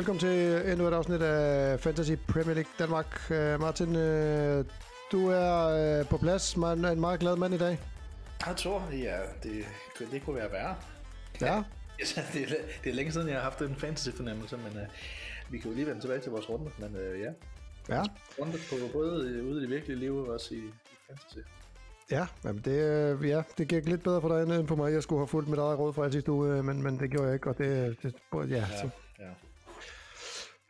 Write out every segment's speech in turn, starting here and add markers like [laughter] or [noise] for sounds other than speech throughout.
Velkommen til endnu et afsnit af Fantasy Premier League Danmark. Uh, Martin, uh, du er uh, på plads. Man er en meget glad mand i dag. Jeg tror, ja, det, det kunne være værre. Ja. Ja, [laughs] det, er, det er længe siden, jeg har haft en fantasy-fornemmelse, men uh, vi kan jo lige vende tilbage til vores runde, men uh, ja. Ja. Runde på både ude i det virkelige liv og også i, i fantasy. Ja, jamen det, ja, det gik lidt bedre for dig end på mig. Jeg skulle have fulgt mit eget råd fra sidste uge, men, men det gjorde jeg ikke, og det, det ja, Ja, så, ja.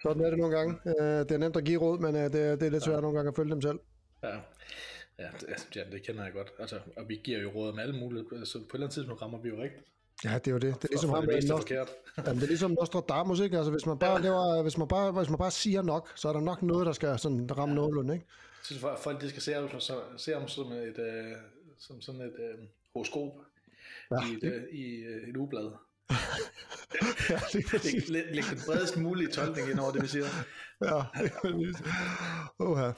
Sådan er det nogle gange. Uh, det er nemt at give råd, men uh, det, det er lidt svært nogle gange at følge dem selv. Ja, ja, det, ja, det kender jeg godt. Altså, og vi giver jo råd om alle mulige, så på et eller andet tidspunkt rammer vi jo rigtigt. Ja, det er jo det. Det er ligesom ham, det der forkert. Jamen, det er ligesom Nostradamus, ikke? Altså, hvis man bare, laver, hvis man bare, hvis man bare siger nok, så er der nok noget, der skal sådan ramme nogenlunde, ikke? Jeg synes, at folk de skal se ham, så, se ham som, et, øh, som sådan et øh, horoskop Ja, i, et, øh, i øh, et ugeblad. Ja, det er præcis. Læg, den bredest mulige tolkning ind over det, vi siger. Ja, det er præcis. Oha.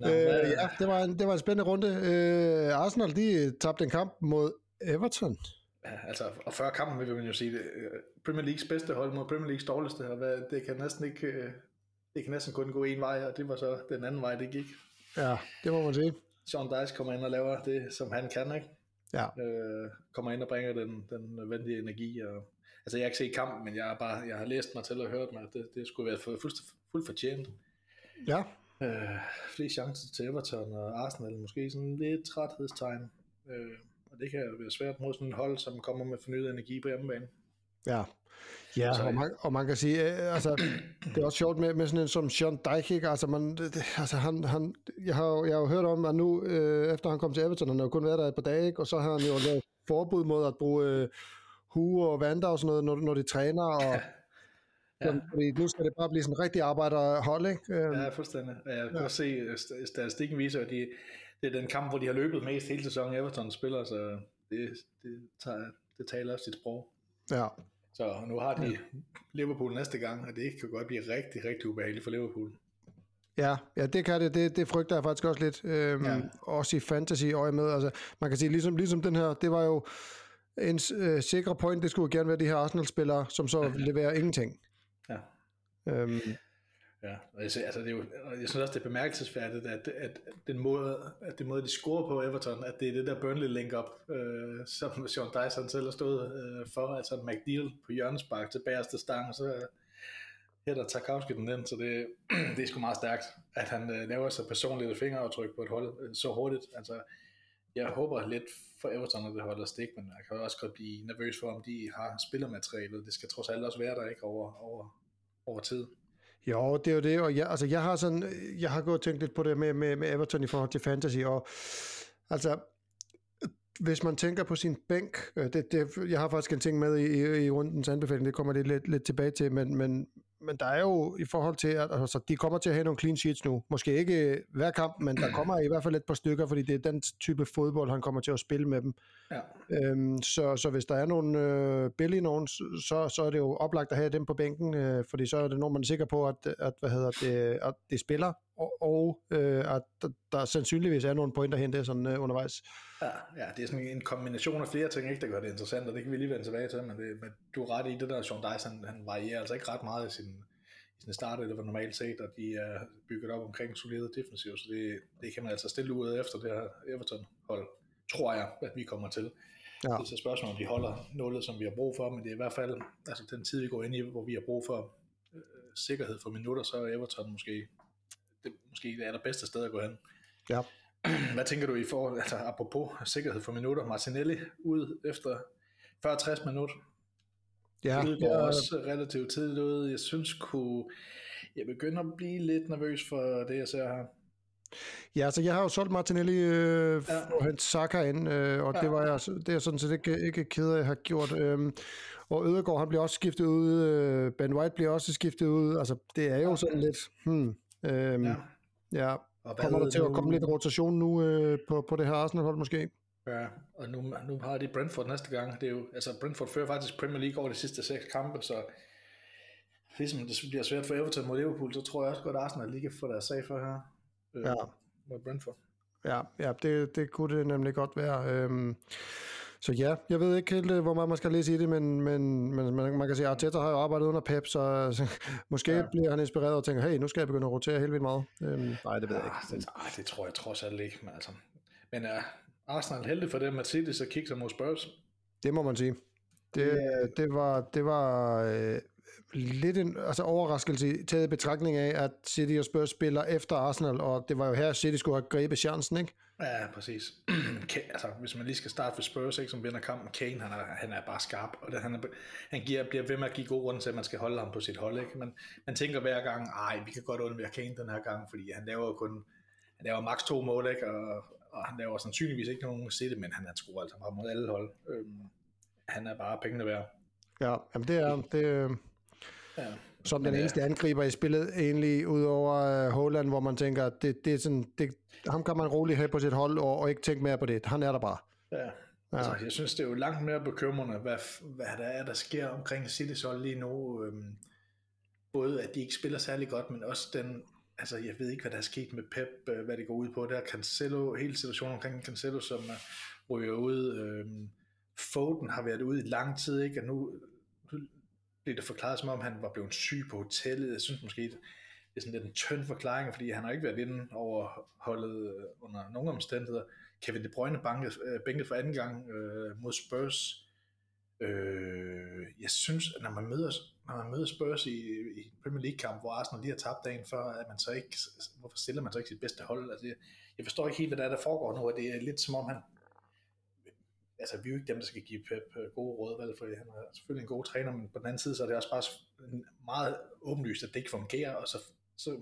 Nå, Øh, ja, det var, en, det var en spændende runde. Øh, Arsenal, de tabte en kamp mod Everton. Ja, altså, og før kampen vil man jo sige, det, øh, Premier Leagues bedste hold mod Premier Leagues dårligste, og hvad, det kan næsten ikke, øh, det kan næsten kun gå en vej, og det var så den anden vej, det gik. Ja, det må man sige. Sean Dice kommer ind og laver det, som han kan, ikke? Ja, Øh, kommer ind og bringer den, den nødvendige energi. Og, altså, jeg har ikke set kampen, men jeg har, bare, jeg har læst mig til og hørt mig, at det, det skulle være fuldt, fuldt, fuldt fortjent. ja, Øh, flere chancer til Everton og Arsenal, måske sådan lidt træthedstegn. Øh, og det kan være svært mod sådan et hold, som kommer med fornyet energi på hjemmebane. Ja. Ja, Så- og man, og man kan sige, øh, altså, det er også sjovt med, med sådan en som Sean Dyche, altså, man, det, altså han, han, jeg, har, jeg har jo hørt om, at nu, øh, efter han kom til Everton, han har jo kun været der et par dage, ikke? og så har han jo lavet forbud mod at bruge øh, hue og vand og sådan noget, når, når de træner, og ja. fordi nu skal det bare blive sådan en rigtig arbejderhold, ikke? Øh, Ja, fuldstændig. Og Jeg kan også se, st- statistikken viser, at de, det er den kamp, hvor de har løbet mest hele sæsonen, Everton spiller, så det, det, tager, det taler også sit sprog. ja. Så nu har de Liverpool næste gang, og det kan godt blive rigtig, rigtig ubehageligt for Liverpool. Ja, ja, det kan det. Det, det frygter jeg faktisk også lidt. Øhm, ja. Ja. Også i fantasy øje med. Altså, man kan sige, ligesom, ligesom den her, det var jo en øh, sikker point, det skulle gerne være de her Arsenal-spillere, som så leverer ingenting. Ja. Øhm, Ja, og jeg, synes, altså det er jo, og jeg synes også, det er bemærkelsesværdigt, at, at, den måde, at den måde, de scorer på Everton, at det er det der Burnley link-up, øh, som [laughs] Sean Dyson selv har stået øh, for, altså McNeil på hjørnespark til bagerste stang, og så øh, hætter Tarkowski den ind, så det, [clears throat] det er sgu meget stærkt, at han øh, laver så personligt et fingeraftryk på et hold øh, så hurtigt. Altså, jeg håber lidt for Everton, at det holder stik, men jeg kan også godt blive nervøs for, om de har spillermaterialet. Det skal trods alt også være der, ikke over, over, over tid jo, det er jo det, og jeg, altså, jeg har sådan, jeg har gået og tænkt lidt på det med, med, med Everton i forhold til fantasy, og altså, hvis man tænker på sin bænk, øh, det, det, jeg har faktisk en ting med i, i, i rundens anbefaling, det kommer det lidt, lidt tilbage til, men, men, men der er jo i forhold til, at altså, de kommer til at have nogle clean sheets nu. Måske ikke hver kamp, men der kommer i hvert fald et par stykker, fordi det er den type fodbold, han kommer til at spille med dem. Ja. Øhm, så, så hvis der er nogle øh, billige nogen, så, så er det jo oplagt at have dem på bænken, øh, fordi så er det nogen, man er sikker på, at, at, hvad hedder det, at det spiller, og, og øh, at der, der sandsynligvis er nogle pointer hen der sådan øh, undervejs. Ja, ja, det er sådan en kombination af flere ting, ikke, der gør det interessant, og det kan vi lige vende tilbage til, men, det, men du er ret i det der, Sean Dice, han, varierer altså ikke ret meget i sin, i sin start, eller hvad normalt set, og de er bygget op omkring solide defensiv, så det, det kan man altså stille ud efter det her Everton-hold, tror jeg, at vi kommer til. Ja. Det er så et spørgsmål, om de holder nullet, som vi har brug for, men det er i hvert fald altså, den tid, vi går ind i, hvor vi har brug for øh, sikkerhed for minutter, så er Everton måske det måske det allerbedste sted at gå hen. Ja. [clears throat] Hvad tænker du i forhold, altså apropos sikkerhed for minutter, Martinelli ud efter 40-60 minutter, Ja, ja, går ja, også relativt tidligt ud. Jeg synes, kunne, jeg begynder at blive lidt nervøs for det, jeg ser her. ja, så jeg har jo solgt Martinelli øh, Ja. for at hente Saka ind, øh, og ja. det, var jeg, det er jeg sådan set ikke, ikke ked af at have gjort. Øh, og Ødegaard, han bliver også skiftet ud, øh, Ben White bliver også skiftet ud, altså det er jo sådan lidt, hmm, øh, Ja. ja. Og hvad Kommer der til at komme lidt rotation nu øh, på, på det her Arsenal-hold måske? Ja, og nu, nu har de Brentford næste gang. Det er jo, altså Brentford fører faktisk Premier League over de sidste seks kampe, så ligesom det bliver svært for Everton mod Liverpool, så tror jeg også godt, at Arsenal lige kan få deres sag for her. Øh, Ja. Mod Brentford. Ja, ja det, det kunne det nemlig godt være. Øhm, så ja, jeg ved ikke helt, hvor meget man skal læse i det, men, men, men man, man kan sige, at Arteta har jo arbejdet under Pep, så, så [laughs] måske ja. bliver han inspireret og tænker, hey, nu skal jeg begynde at rotere helt vildt meget. Øhm, nej, det ved jeg ikke. Det, ej, det tror jeg trods alt ikke. Men, altså, men er Arsenal heldig for det, at City så kigger sig mod Spurs? Det må man sige. Det, det var, det var øh, lidt en altså overraskelse taget i betragtning af, at City og Spurs spiller efter Arsenal, og det var jo her, City skulle have grebet chancen, ikke? Ja, præcis. [clears throat] altså, hvis man lige skal starte for Spurs, ikke, som vinder kampen, Kane, han er, han er bare skarp, og det, han, er, han giver, bliver ved med at give god grund til, at man skal holde ham på sit hold. Ikke? Man, man tænker hver gang, ej, vi kan godt undvære Kane den her gang, fordi han laver kun han laver maks to mål, ikke? Og, og han laver sandsynligvis ikke nogen sætte, men han er sgu altså bare mod alle hold. Øhm, han er bare pengene værd. Ja, jamen det er, det, Ja. Som den eneste angriber i spillet, egentlig, udover uh, Holland, hvor man tænker, det, det er sådan, det, ham kan man roligt have på sit hold, og, og ikke tænke mere på det. Han er der bare. Ja. Ja. Altså, jeg synes, det er jo langt mere bekymrende, hvad, hvad der er, der sker omkring City's hold lige nu. Øhm, både at de ikke spiller særlig godt, men også den, altså jeg ved ikke, hvad der er sket med Pep, øh, hvad det går ud på. Der Cancelo, hele situationen omkring Cancelo, som ryger ud. Øhm, Foden har været ude i lang tid, ikke? Og nu blev det forklaret, som om han var blevet syg på hotellet. Jeg synes måske, det er sådan lidt en tynd forklaring, fordi han har ikke været inde over holdet øh, under nogen omstændigheder. Kevin De Bruyne banket, øh, bænket for anden gang øh, mod Spurs. Øh, jeg synes, at når man møder, når man møder Spurs i, i Premier League kamp, hvor Arsenal lige har tabt dagen før, at man så ikke, hvorfor stiller man så ikke sit bedste hold? Altså, jeg, jeg forstår ikke helt, hvad der, er, der foregår nu, og det er lidt som om han, altså vi er jo ikke dem, der skal give Pep gode råd, vel, for han er selvfølgelig en god træner, men på den anden side, så er det også bare meget åbenlyst, at det ikke fungerer, og så, så,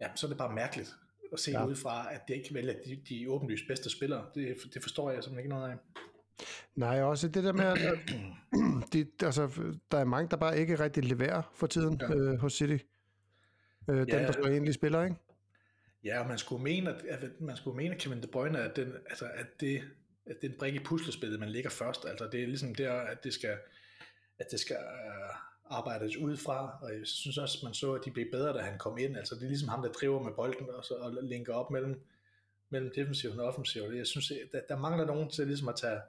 ja, så er det bare mærkeligt at se ja. ud fra, at det ikke vælger de, de åbenlyst bedste spillere. Det, det forstår jeg simpelthen ikke noget af. Nej, også det der med, at [clears throat] de, altså, der er mange, der bare ikke rigtig leverer for tiden ja. øh, hos City. Øh, dem, ja, der så egentlig spiller, ikke? Ja, og man skulle mene, at, at man skulle mene, Kevin De Bruyne, at, den, altså, at det at det er en brik i puslespillet, man ligger først. Altså det er ligesom der, at det skal, at det skal øh, arbejdes ud fra, og jeg synes også, at man så, at de blev bedre, da han kom ind. Altså det er ligesom ham, der driver med bolden og, så, og linker op mellem, mellem defensiven og offensiven. Jeg synes, at der, mangler nogen til ligesom at tage,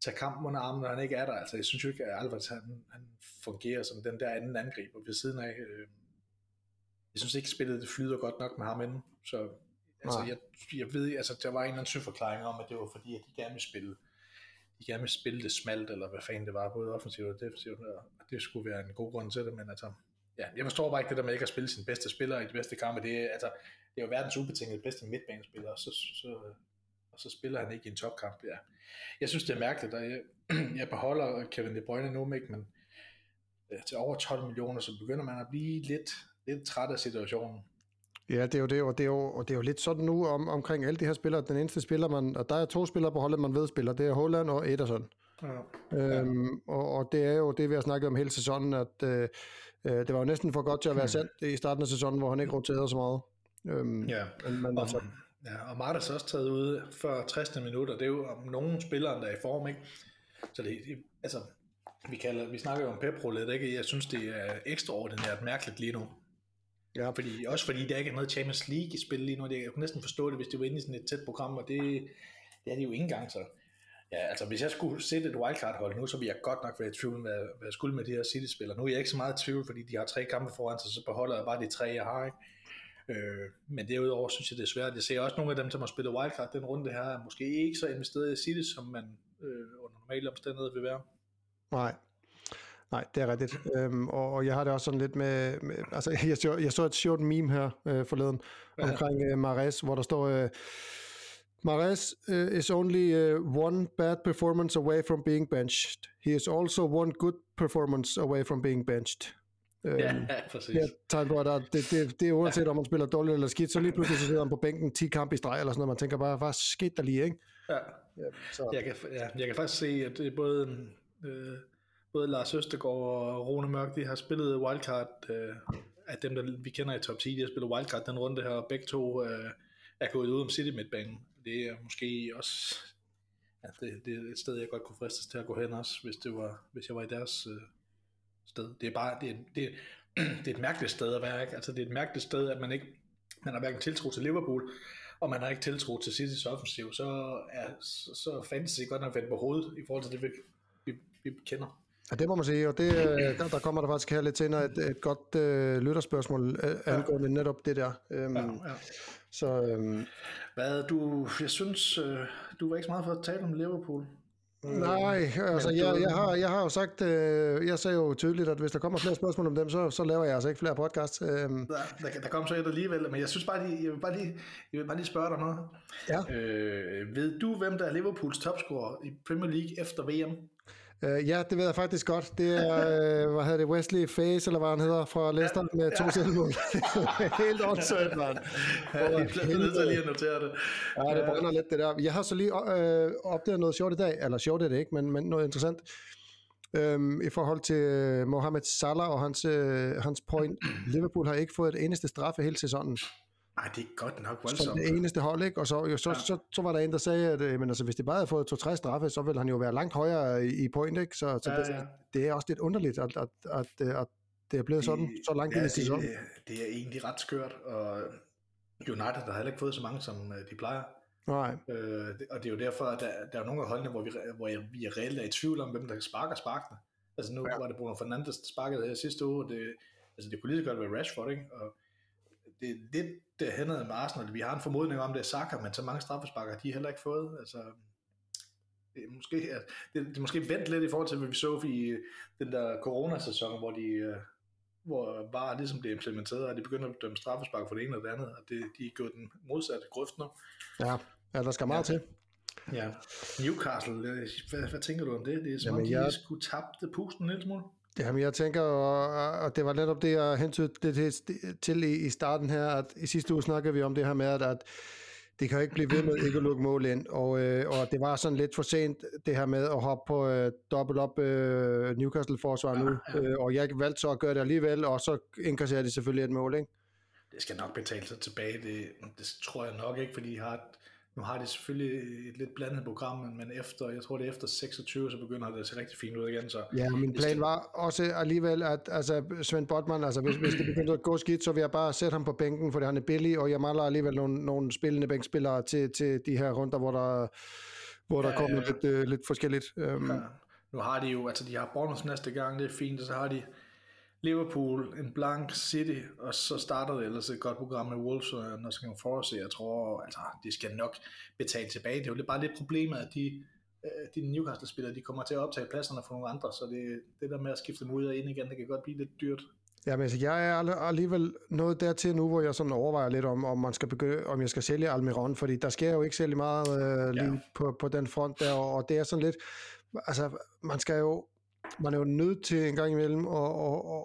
tage kampen under armen, når han ikke er der. Altså jeg synes jo ikke, at Alvarez han, han fungerer som den der anden angriber ved siden af. Øh, jeg synes ikke, spillet det flyder godt nok med ham inden, så Altså, jeg, jeg ved, altså, der var en eller anden forklaring om, at det var fordi, at de gerne ville spille, de gerne ville spille det smalt, eller hvad fanden det var, både offensivt og defensivt, og det skulle være en god grund til det, men altså, ja, jeg forstår bare ikke det der med ikke at spille sin bedste spiller i de bedste kampe, det er, altså, det er jo verdens ubetinget bedste midtbanespiller, og så, så, og så spiller han ikke i en topkamp, ja. Jeg synes, det er mærkeligt, og jeg, [clears throat] jeg beholder Kevin De Bruyne nu, ikke, men ja, til over 12 millioner, så begynder man at blive lidt, lidt træt af situationen. Ja, det er jo det, og det er jo, og det er jo lidt sådan nu om, omkring alle de her spillere. Den eneste spiller, man, og der er to spillere på holdet, man ved spiller, det er Holland og Ederson. Ja. Øhm, og, og det er jo det, vi har snakket om hele sæsonen, at øh, øh det var jo næsten for godt til at være sandt i starten af sæsonen, hvor han ikke roterede så meget. Øhm, ja, men, altså, ja, og Martas også taget ud for 60 minutter. Det er jo om nogle spillere, der er i form, ikke? Så det, altså, vi, kalder, vi snakker jo om pep ikke? Jeg synes, det er ekstraordinært mærkeligt lige nu. Ja. Fordi, også fordi der ikke er noget Champions League i spil lige nu. Jeg kunne næsten forstå det, hvis det var inde i sådan et tæt program, og det, det er det jo ikke engang så. Ja, altså hvis jeg skulle sætte et wildcard-hold nu, så ville jeg godt nok være i tvivl, med, hvad jeg skulle med de her City-spillere. Nu er jeg ikke så meget i tvivl, fordi de har tre kampe foran sig, så beholder jeg bare de tre, jeg har. Ikke? Øh, men derudover synes jeg, det er svært. Jeg ser også nogle af dem, som har spillet wildcard den runde her, er måske ikke så investeret i City, som man øh, under normale omstændigheder vil være. Nej, Nej, det er rigtigt. Øhm, og, og jeg har det også sådan lidt med, med altså [laughs] jeg så, jeg så et sjovt meme her øh, forleden ja. omkring øh, Mares, hvor der står, øh, Mares uh, is only uh, one bad performance away from being benched. He is also one good performance away from being benched. Øhm, ja, [laughs] præcis. Ja, tegn på, at der, det, det, det er uanset om man spiller dårligt eller skidt, så lige pludselig så sidder han på bænken 10 kampe i streg eller sådan noget. Man tænker bare, hvad skete der lige, ikke? Ja. ja så. Jeg, kan, ja, jeg kan faktisk se, at det er både øh, både Lars Østegård og Rune Mørk, de har spillet wildcard, øh, af dem, der vi kender i top 10, de har spillet wildcard den runde her, og begge to øh, er gået ud om City midtbanen. Det er måske også ja, det, det er et sted, jeg godt kunne fristes til at gå hen også, hvis, det var, hvis jeg var i deres øh, sted. Det er bare, det er, det, [clears throat] det er et mærkeligt sted at være, ikke? Altså det er et mærkeligt sted, at man ikke, man har hverken tiltro til Liverpool, og man har ikke tiltro til Citys offensiv, så er så, så fantasy godt nok vendt på hovedet i forhold til det, vi, vi, vi kender. Ja, det må man sige, og det, øh, der, der kommer der faktisk her lidt senere et, et godt øh, lytterspørgsmål øh, angående ja. netop det der. Øhm, ja, ja. Så, øhm, Hvad du, jeg synes, øh, du var ikke så meget for at tale om Liverpool. Nej, altså jeg, jeg, har, jeg har jo sagt, øh, jeg sagde jo tydeligt, at hvis der kommer flere spørgsmål om dem, så, så laver jeg altså ikke flere podcasts. Øh. Der, der, der kommer så et alligevel, men jeg synes bare lige, jeg vil bare lige, jeg vil bare lige spørge dig noget. Ja. Øh, ved du, hvem der er Liverpools topscorer i Premier League efter VM? Uh, ja, det ved jeg faktisk godt. Det er, uh, hvad hedder det, Wesley Face, eller hvad han hedder, fra Leicester med to ja. selvmål. [laughs] Helt åndssøgt, mand. Ja, jeg er nødt til lige at notere det. Ja, det brænder lidt det der. Jeg har så lige uh, opdaget noget sjovt i dag, eller sjovt er det ikke, men, men noget interessant. Um, I forhold til Mohamed Salah og hans, uh, hans point. Liverpool har ikke fået et eneste straffe hele sæsonen. Nej, det er godt nok voldsomt. Som det eneste hold, ikke? Og så, jo, så, ja. så, så, så var der en, der sagde, at øh, men altså, hvis det bare havde fået to-tre straffe, så ville han jo være langt højere i, i point, ikke? Så, så ja, det, ja. det er også lidt underligt, at, at, at, at det er blevet det, sådan, så langt ja, ind i sæsonen. Det, det er egentlig ret skørt, og United har heller ikke fået så mange, som øh, de plejer. Nej. Øh, og det er jo derfor, at der, der er nogle af holdene, hvor vi, hvor vi er reelt er i tvivl om, hvem der sparker sparkene. Altså nu ja. var det Bruno Fernandes, der sparkede her sidste uge, det, altså det kunne lige så godt være Rashford, ikke? Og det er lidt det hændet med Arsenal. Vi har en formodning om, det er Saka, men så mange straffesparker, de har heller ikke fået. Altså, det er måske, det, det er måske vendt lidt i forhold til, hvad vi så i den der coronasæson, hvor de, øh, hvor bare ligesom det implementeret, og de begynder at dømme straffespark for det ene og det andet, og det, de er gået den modsatte grøft nu. Ja, ja der skal meget ja. til. Ja, Newcastle, hvad, hvad tænker du om det? Det er som Jamen, om, de jeg... skulle tabte pusten en lille smule. Jamen, jeg tænker, og, og det var netop det, jeg hentede det til i, i starten her, at i sidste uge snakkede vi om det her med, at, at det kan ikke blive ved med ikke at lukke mål ind, og, øh, og det var sådan lidt for sent, det her med at hoppe på øh, dobbelt op øh, Newcastle-forsvar nu, ja, ja. Øh, og jeg valgte så at gøre det alligevel, og så inkasserer de selvfølgelig et mål, ikke? Det skal nok betale sig tilbage, det, det tror jeg nok ikke, fordi de har et, nu har de selvfølgelig et lidt blandet program, men efter, jeg tror det er efter 26, så begynder det at se rigtig fint ud igen. Så ja, min plan var også alligevel, at altså, Svend Botman, altså hvis, hvis det begynder at gå skidt, så vil jeg bare sætte ham på bænken, fordi han er billig, og jeg mangler alligevel nogle, nogle spillende bænkspillere til, til de her runder, hvor der, hvor der ja, kommer ja. lidt, uh, lidt forskelligt. Um, ja. Nu har de jo, altså de har Bournemouth næste gang, det er fint, og så har de Liverpool, en blank City, og så starter det ellers et godt program med Wolves og Nottingham Forest, jeg tror, altså, de skal nok betale tilbage. Det er jo bare lidt problemet, at de, øh, de Newcastle-spillere, de kommer til at optage pladserne for nogle andre, så det, det der med at skifte dem ud og ind igen, det kan godt blive lidt dyrt. Ja, men altså, jeg er alligevel nået dertil nu, hvor jeg sådan overvejer lidt om, om man skal begynde, om jeg skal sælge Almiron, fordi der sker jo ikke særlig meget øh, lige ja. på, på den front der, og det er sådan lidt, altså, man skal jo, man er jo nødt til en gang imellem at, at, at,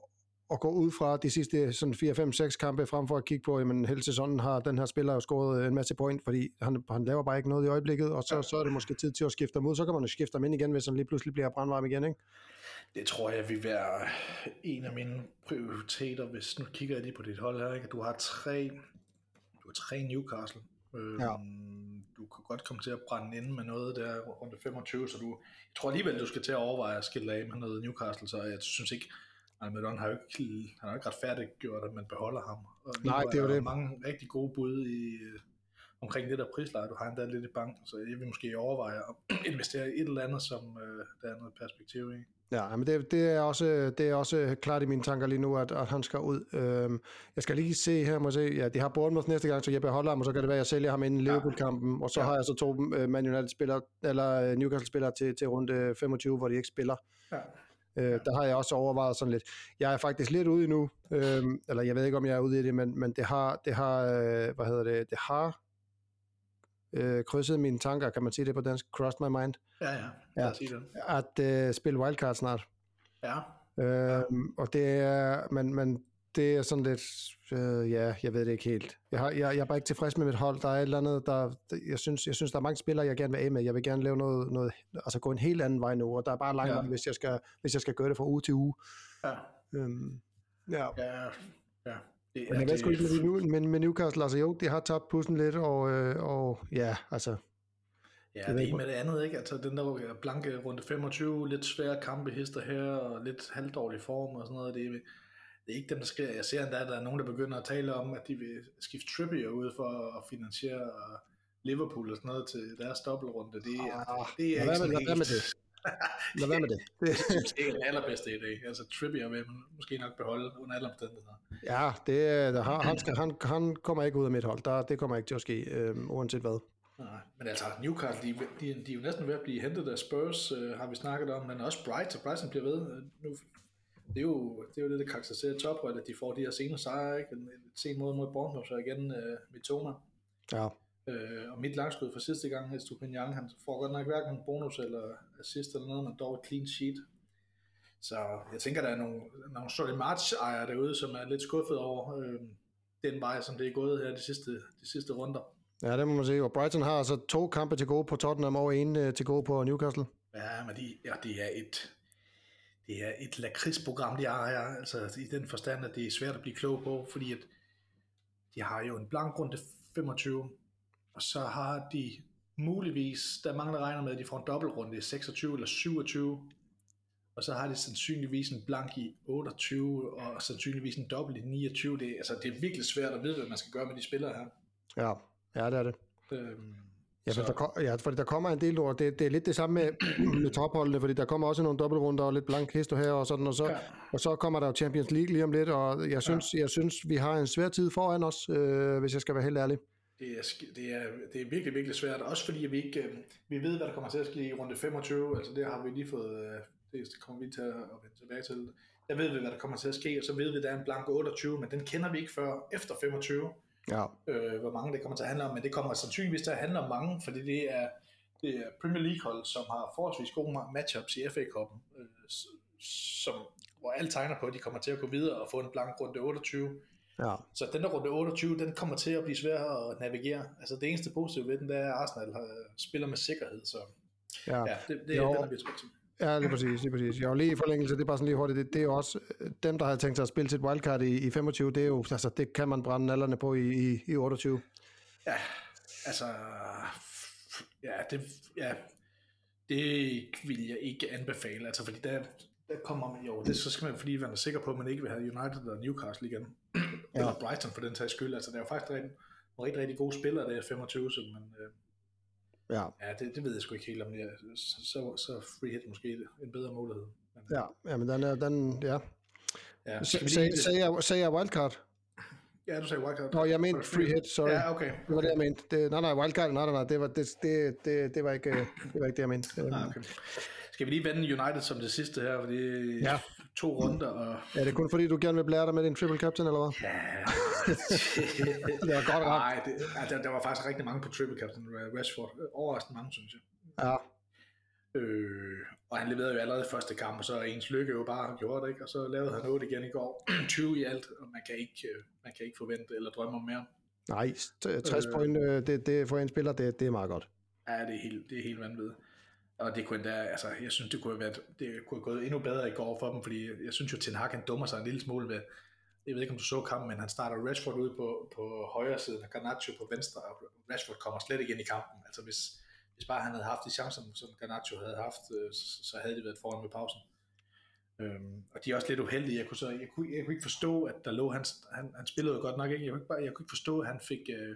at gå ud fra de sidste sådan 4, 5, 6 kampe, frem for at kigge på, at hele sæsonen har den her spiller jo scoret en masse point, fordi han, han laver bare ikke noget i øjeblikket, og så, så er det måske tid til at skifte ham ud. Så kan man jo skifte ham ind igen, hvis han lige pludselig bliver brandvarm igen, ikke? Det tror jeg vil være en af mine prioriteter, hvis nu kigger jeg lige på dit hold her, ikke? Du har tre, du har tre Newcastle. Øhm, ja. Du kan godt komme til at brænde ind med noget der rundt 25, så du, jeg tror alligevel, du skal til at overveje at skille af med noget Newcastle, så jeg synes ikke, Almiron har jo ikke, han har ikke retfærdigt gjort, at man beholder ham. Og Nej, det er jo det. mange rigtig gode bud i, øh, omkring det der prisleje. Du har endda lidt i banken, så jeg vil måske overveje at [clears throat] investere i et eller andet, som øh, der er noget perspektiv i. Ja, men det, det, er også, det er også klart i mine tanker lige nu, at, at han skal ud. Øhm, jeg skal lige se her, må se, ja, de har Bournemouth næste gang, så jeg beholder ham, og så kan det være, at jeg sælger ham inden Liverpool-kampen, og så ja. har jeg så to uh, Man United-spillere, eller Newcastle-spillere til, til runde 25, hvor de ikke spiller. Ja. Øh, der har jeg også overvejet sådan lidt. Jeg er faktisk lidt ude nu, øh, eller jeg ved ikke, om jeg er ude i det, men, men det har, det har øh, hvad hedder det, det har øh, krydset mine tanker, kan man sige det på dansk, crossed my mind. Ja, ja, ja. Sige det. At øh, spille wildcard snart. Ja. Øh, ja. Og det er, men, men det er sådan lidt, øh, ja, jeg ved det ikke helt. Jeg, har, jeg, jeg er bare ikke tilfreds med mit hold. Der er et eller andet, der, jeg synes, jeg synes, der er mange spillere, jeg gerne vil af med. Jeg vil gerne lave noget, noget altså gå en helt anden vej nu, og der er bare langt, ja. hvis, jeg skal, hvis jeg skal gøre det fra uge til uge. Ja. Øhm, ja. ja. Ja. Det, men jeg sgu ikke med, nu, men med Newcastle, altså jo, de har tabt pussen lidt, og, øh, og ja, altså... Ja, det, det er med det andet, ikke? Altså den der blanke runde 25, lidt svære kampe hister her, og lidt halvdårlig form og sådan noget, det, det det er ikke dem, der sker. Jeg ser endda, at der er nogen, der begynder at tale om, at de vil skifte Trippier ud for at finansiere Liverpool og sådan noget til deres dobbeltrunde. Det, Ah, det er ikke med- sådan med helt... Lad være med det. det [laughs] det er den allerbedste idé. Altså Trippier vil man måske nok beholde under alle omstændigheder. ja, det, er- der, han, han, skal, han, han kommer ikke ud af mit hold. Der, det kommer ikke til at ske, øh, uanset hvad. Nej, men altså Newcastle, de, de, de er jo næsten ved at blive hentet af Spurs, øh, har vi snakket om, men også Brighton, Brighton bliver ved. Øh, Nu, det, er jo, det er jo det, der karakteriserer tophold, at de får de her sene sejre, ikke? En, en sen måde mod Bournemouth, så igen øh, Mitoma. Ja, Øh, og mit langskud fra sidste gang, Estupinian, han får godt nok hverken bonus eller assist eller noget, men dog et clean sheet. Så jeg tænker, der er nogle, nogle sorte match ejere derude, som er lidt skuffet over øh, den vej, som det er gået her de sidste, de sidste runder. ja, det må man sige. Og Brighton har altså to kampe til gode på Tottenham og en øh, til gode på Newcastle. Ja, men de, ja, det er et, det er et lakridsprogram, de har her, altså i den forstand, at det er svært at blive klog på, fordi at de har jo en blank runde 25, og så har de muligvis, der er mange, der regner med, at de får en dobbeltrunde i 26 eller 27, og så har de sandsynligvis en blank i 28, og sandsynligvis en dobbelt i 29. Det, altså, det er virkelig svært at vide, hvad man skal gøre med de spillere her. Ja, ja det er det. Øhm, Ja, for der, kom- ja, fordi der kommer en del ord. Det, det er lidt det samme med, med topholdene, fordi der kommer også nogle dobbeltrunder og lidt blank histo her og sådan, og så, Ja. og så kommer der jo Champions League lige om lidt, og jeg synes, ja. jeg synes vi har en svær tid foran os, øh, hvis jeg skal være helt ærlig. Det er, det, er, det er virkelig, virkelig svært. Også fordi vi ikke øh, vi ved, hvad der kommer til at ske i runde 25. Altså det har vi lige fået, øh, det kommer vi til at vende tilbage til. Der ved vi, hvad der kommer til at ske, og så ved vi, at der er en blank 28, men den kender vi ikke før efter 25, Ja, øh, hvor mange det kommer til at handle om. Men det kommer sandsynligvis til at handle om mange, fordi det er, det er Premier League-hold, som har forholdsvis gode ma- matchups i FA-koppen, øh, s- som, hvor alle tegner på, at de kommer til at gå videre og få en blank runde 28. ja, Så den der runde 28, den kommer til at blive svær at navigere. Altså det eneste positive ved den, det er, at Arsenal har, spiller med sikkerhed. Så ja. ja, det, det, Jo. den er vi spændt til. Ja, lige præcis, lige præcis. Jeg var lige i forlængelse, det er bare sådan lige hurtigt, det, det er jo også, øh, dem der har tænkt sig at spille sit wildcard i, i 25, det er jo, altså det kan man brænde alderne på i, i, i 28. Ja, altså, ja, det, ja, det vil jeg ikke anbefale, altså fordi der, der kommer man, jo, det så skal man fordi være sikker på, at man ikke vil have United og Newcastle igen, ja. eller Brighton for den sags skyld, altså der er jo faktisk rigtig, nogle rigtig, rigtig gode spillere, der er 25, så man, øh, Ja, ja, det, det ved jeg sgu ikke helt om, jeg, så, så, så free hit måske en bedre mulighed. Men, ja, ja men den er, den, ja. ja. Sagde lige- sagde jeg, sagde jeg wildcard? Ja, du sagde wildcard. Nå, jeg mente free hit, sorry. Ja, okay. Det var det, jeg mente. Det, nej, nej, wildcard, nej, nej, nej, det var, det, det, det, det var, ikke, øh, det var ikke det, jeg mente. Øhm, Ah, okay. Skal vi lige vende United som det sidste her, fordi Ja. to runder, og Er det kun fordi, du gerne vil blære dig med din triple captain, eller hvad? ja, [laughs] Det var godt ramt. Nej, det, ja, der, der, var faktisk rigtig mange på triple captain Rashford. Overraskende mange, synes jeg. Ja, Øh, og han leverede jo allerede første kamp, og så ens lykke jo bare gjort, ikke? Og så lavede han 8 igen i går. [clears throat] 20 i alt, og man kan ikke, øh, man kan ikke forvente eller drømme om mere. nej, 60 Øh. point, øh, det, det for en spiller, det, det er meget godt. Ja, det er helt, det er helt vanvittigt. Og det kunne endda, altså, jeg synes, det kunne have været, det kunne have gået endnu bedre i går for dem, fordi jeg synes jo, Ten Hag, han dummer sig en lille smule ved, jeg ved ikke, om du så kampen, men han starter Rashford ud på, på højre side, og Garnacho på venstre, og Rashford kommer slet ikke ind i kampen. Altså, hvis, hvis bare han havde haft de chancer, som Garnacho havde haft, øh, så, så havde de været foran med pausen. Øhm, og de er også lidt uheldige. Jeg kunne, så, jeg kunne, jeg kunne ikke forstå, at der lå, han, han, han spillede jo godt nok ikke. Jeg kunne ikke, bare, jeg kunne ikke forstå, at han fik, øh,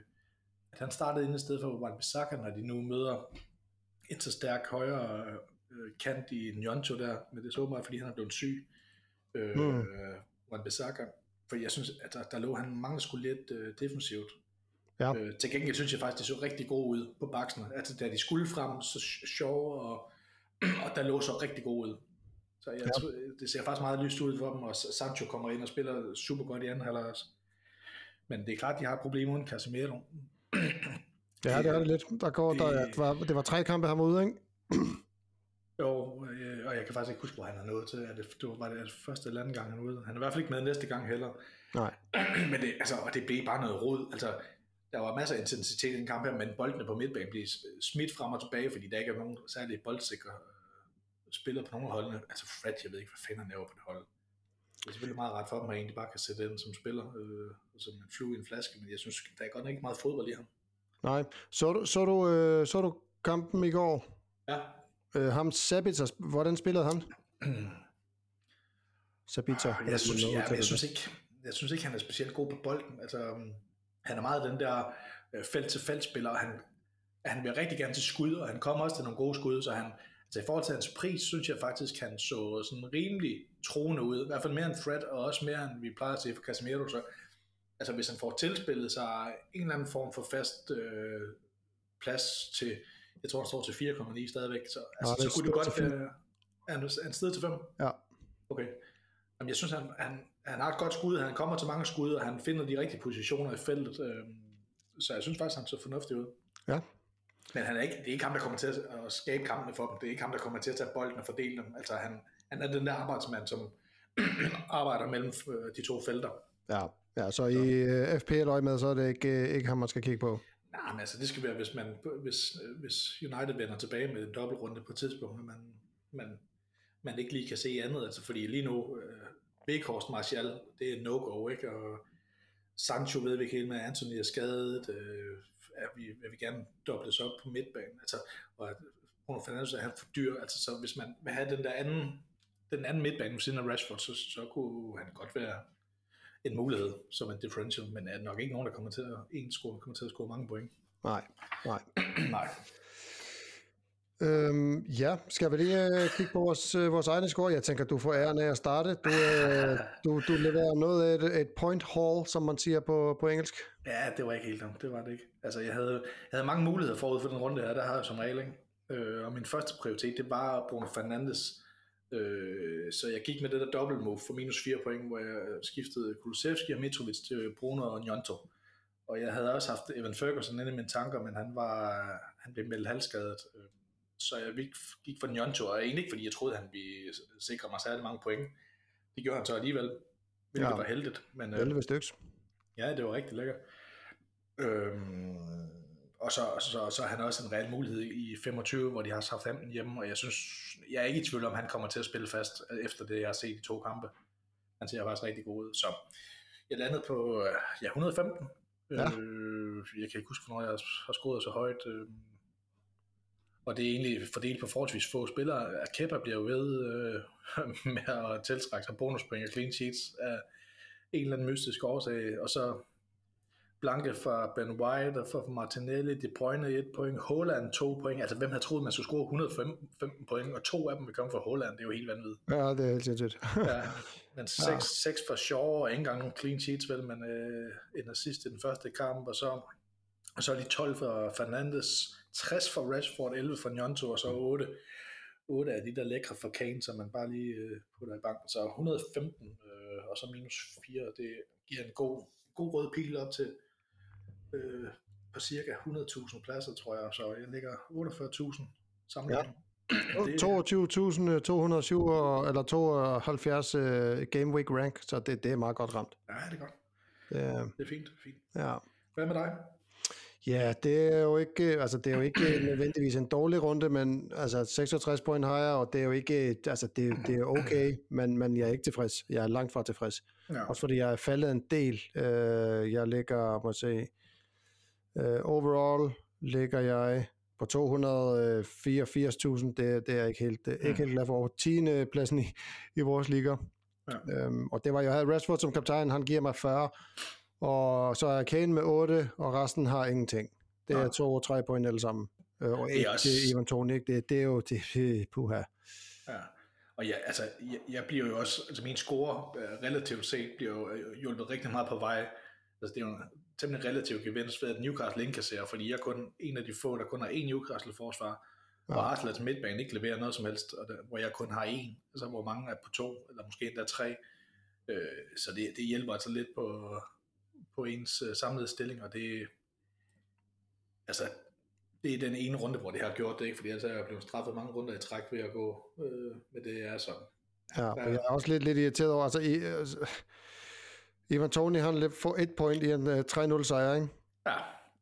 at han startede inde i stedet for Wan Bissaka, når de nu møder en så stærk højre øh, kant i Njonto der, men det er så åbenbart, fordi han er blevet syg. Øh, Mm. Wan Bissaka. For jeg synes, at der, der lå han mangler skulle lidt øh, defensivt. Ja. Øh, til gengæld synes jeg faktisk, det så rigtig godt ud på baksen. Altså, da de skulle frem, så sjove, og, [clears throat] og der lå så rigtig godt ud. Så jeg, Ja. det ser faktisk meget lyst ud for dem, og Sancho kommer ind og spiller super godt i anden halvleg også. Men det er klart, de har et problem uden Casemiro. Ja, det er det lidt. Der går, der, det- det, var, det var tre kampe, var ude, ikke? Jo, øh, og jeg kan faktisk ikke huske, hvor han er nået til. Er det, det var, var det første eller anden gang, han er ude. Han er i hvert fald ikke med næste gang heller. Nej. [clears throat] men det, altså, og det blev bare noget rod. Altså, der var masser af intensitet i den kamp her, men boldene på midtbanen blev smidt frem og tilbage, fordi der ikke er nogen særlig boldsikre øh, spillere på nogle af holdene. Altså Fred, jeg ved ikke, hvad fanden han laver på det hold. Det er selvfølgelig meget ret for dem, at egentlig bare kan sætte ind som spiller, øh, som en flue i en flaske, men jeg synes, der er godt nok ikke meget fodbold i ham. Nej. Så, du- så, du, øh, så du kampen i går? Ja. Øh, ham Sabitzer, hvordan spillede han? [clears throat] Sabitzer. Ah, jeg, synes, ja, jeg, synes ikke, jeg synes ikke, han er specielt god på bolden. Altså, um, han er meget den der øh, felt-til-felt-spiller, og han, han vil rigtig gerne til skud, og han kommer også til nogle gode skud, så han, altså i forhold til hans pris, synes jeg faktisk, han så sådan rimelig troende ud, i hvert fald mere end Fred, og også mere end vi plejer at se for Casemiro, så altså hvis han får tilspillet sig en eller anden form for fast øh, plads til, jeg tror han står til 4,9 stadigvæk, så, altså, ja, så kunne det godt være, han, er han sted til 5? Ja. Okay. Jamen, jeg synes, han, han, han har et godt skud, han kommer til mange skud, og han finder de rigtige positioner i feltet, øh, så jeg synes faktisk, han så fornuftig ud. Ja. Men han er ikke, det er ikke ham, der kommer til at skabe kampene for dem. Det er ikke ham, der kommer til at tage bolden og fordele dem. Altså han, han er den der arbejdsmand, som [clears throat] arbejder mellem øh, de to felter. Ja, ja så, så. i uh, FPL med, så er det ikke, uh, ikke ham, man skal kigge på. Nej, men altså det skal være, hvis, man, hvis, hvis United vender tilbage med en dobbeltrunde på et tidspunkt, man, man, man ikke lige kan se andet. Altså fordi lige nu, uh, Weghorst Martial, det er no-go, ikke? Og Sancho ved vi ikke helt med, Anthony er skadet, øh, er vi, vil vi gerne dobles op på midtbanen, altså, og at Bruno Fernandes er han for dyr, altså så hvis man vil have den der anden, den anden midtbane ved siden af Rashford, så, så kunne han godt være en mulighed som en differential, men er nok ikke nogen, der kommer til at, en score, kommer til at score mange point. Nej, nej. nej. Øhm, ja, skal vi lige øh, kigge på vores, øh, vores egne score? Jeg tænker, du får æren af at starte. Du, øh, du, du leverer noget af et, et point haul, som man siger på, på engelsk. Ja, det var ikke helt dumt. Det var det ikke. Altså, jeg havde, jeg havde mange muligheder forud for den runde her. Der har jeg som regel, ikke? Øh, og min første prioritet, det var Bruno Fernandes. Øh, så jeg gik med det der double move for minus 4 point, hvor jeg skiftede Kulusevski og Mitrovic til Bruno og Njonto. Og jeg havde også haft Evan Ferguson inde i mine tanker, men han, var, han blev meldt halvskadet. Øh, så jeg gik for Njonto, og egentlig ikke fordi jeg troede, han ville sikre mig særlig mange point. Det gjorde han så alligevel, hvilket ja. var heldigt. Men, 11 øh, stykker. Ja, det var rigtig lækkert. Øhm, og så, så, så han også en reel mulighed i 25, hvor de har Southampton hjemme, og jeg synes, jeg er ikke i tvivl om, han kommer til at spille fast, efter det, jeg har set i to kampe. Han ser faktisk rigtig god ud. Så jeg landede på ja, 115. Ja. Øh, jeg kan ikke huske, hvornår jeg har scoret så højt. Øh, og det er egentlig fordelt på forholdsvis få spillere. Kepa bliver jo ved øh, [laughs] med at tiltrække sig bonuspoint og clean sheets af en eller anden mystisk årsag, og så Blanke fra Ben White og fra Martinelli, De Bruyne et point, Holland to point. Altså, hvem havde troet, man skulle score 115 point, og to af dem vil komme fra Holland. Det er jo helt vanvittigt. Ja, det er helt sindssygt. ja, men 6, [laughs] ja. 6 for Shaw, og ikke engang clean sheets, vel, men øh, en assist i den første kamp, og så, og så er de 12 for Fernandes, 60 for Rashford, 11 for Njonto, og så 8, 8 af de der lækre for Kane, som man bare lige øh, putter i banken. Så 115, øh, og så minus 4, det giver en god, god rød pil op til øh, på cirka 100.000 pladser, tror jeg, så jeg ligger 48.000 samlet. Ja. 22.207 eller 72 uh, game week rank, så det, det er meget godt ramt. Ja, det er godt. Det er, det er fint, fint. Ja. Hvad med dig? Ja, det er jo ikke, altså det er jo ikke nødvendigvis en dårlig runde, men altså 66 point har jeg, og det er jo ikke, altså det, det er okay, men, men jeg er ikke tilfreds. Jeg er langt fra tilfreds. Ja. Også fordi jeg er faldet en del. Uh, jeg ligger, må jeg se, Uh, overall ligger jeg på 284.000. Det, det er ikke helt, ikke helt glad for. 10. pladsen i, i vores liga. Ja. Um, og det var, jeg havde Rashford som kaptajn, han giver mig 40. Og så er Kane med 8, og resten har ingenting. Det er ja. to og tre point alle sammen. Uh, og ikke også... det Ivan Toni, det, det er jo [laughs] det, puha. Ja. Og ja, altså, jeg, jeg bliver jo også, altså min score uh, relativt set bliver jo hjulpet rigtig meget på vej. Altså det er jo temmelig relativ gevinst ved, at Newcastle indkasserer, fordi jeg er kun en af de få, der kun har én Newcastle-forsvar, ja. hvor Arsenal til midtbanen ikke leverer noget som helst, og der, hvor jeg kun har én, altså hvor mange er på to, eller måske endda tre. Øh, så det, det hjælper altså lidt på, på ens uh, samlede stilling, og det, altså, det er den ene runde, hvor det har gjort det, ikke? fordi ellers er jeg blevet straffet mange runder i træk ved at gå øh, med det, er så. Ja, og jeg er også lidt, lidt irriteret over, altså, i, altså Ivan Toni, han får et point i en øh, 3-0 sejr, ikke? Ja.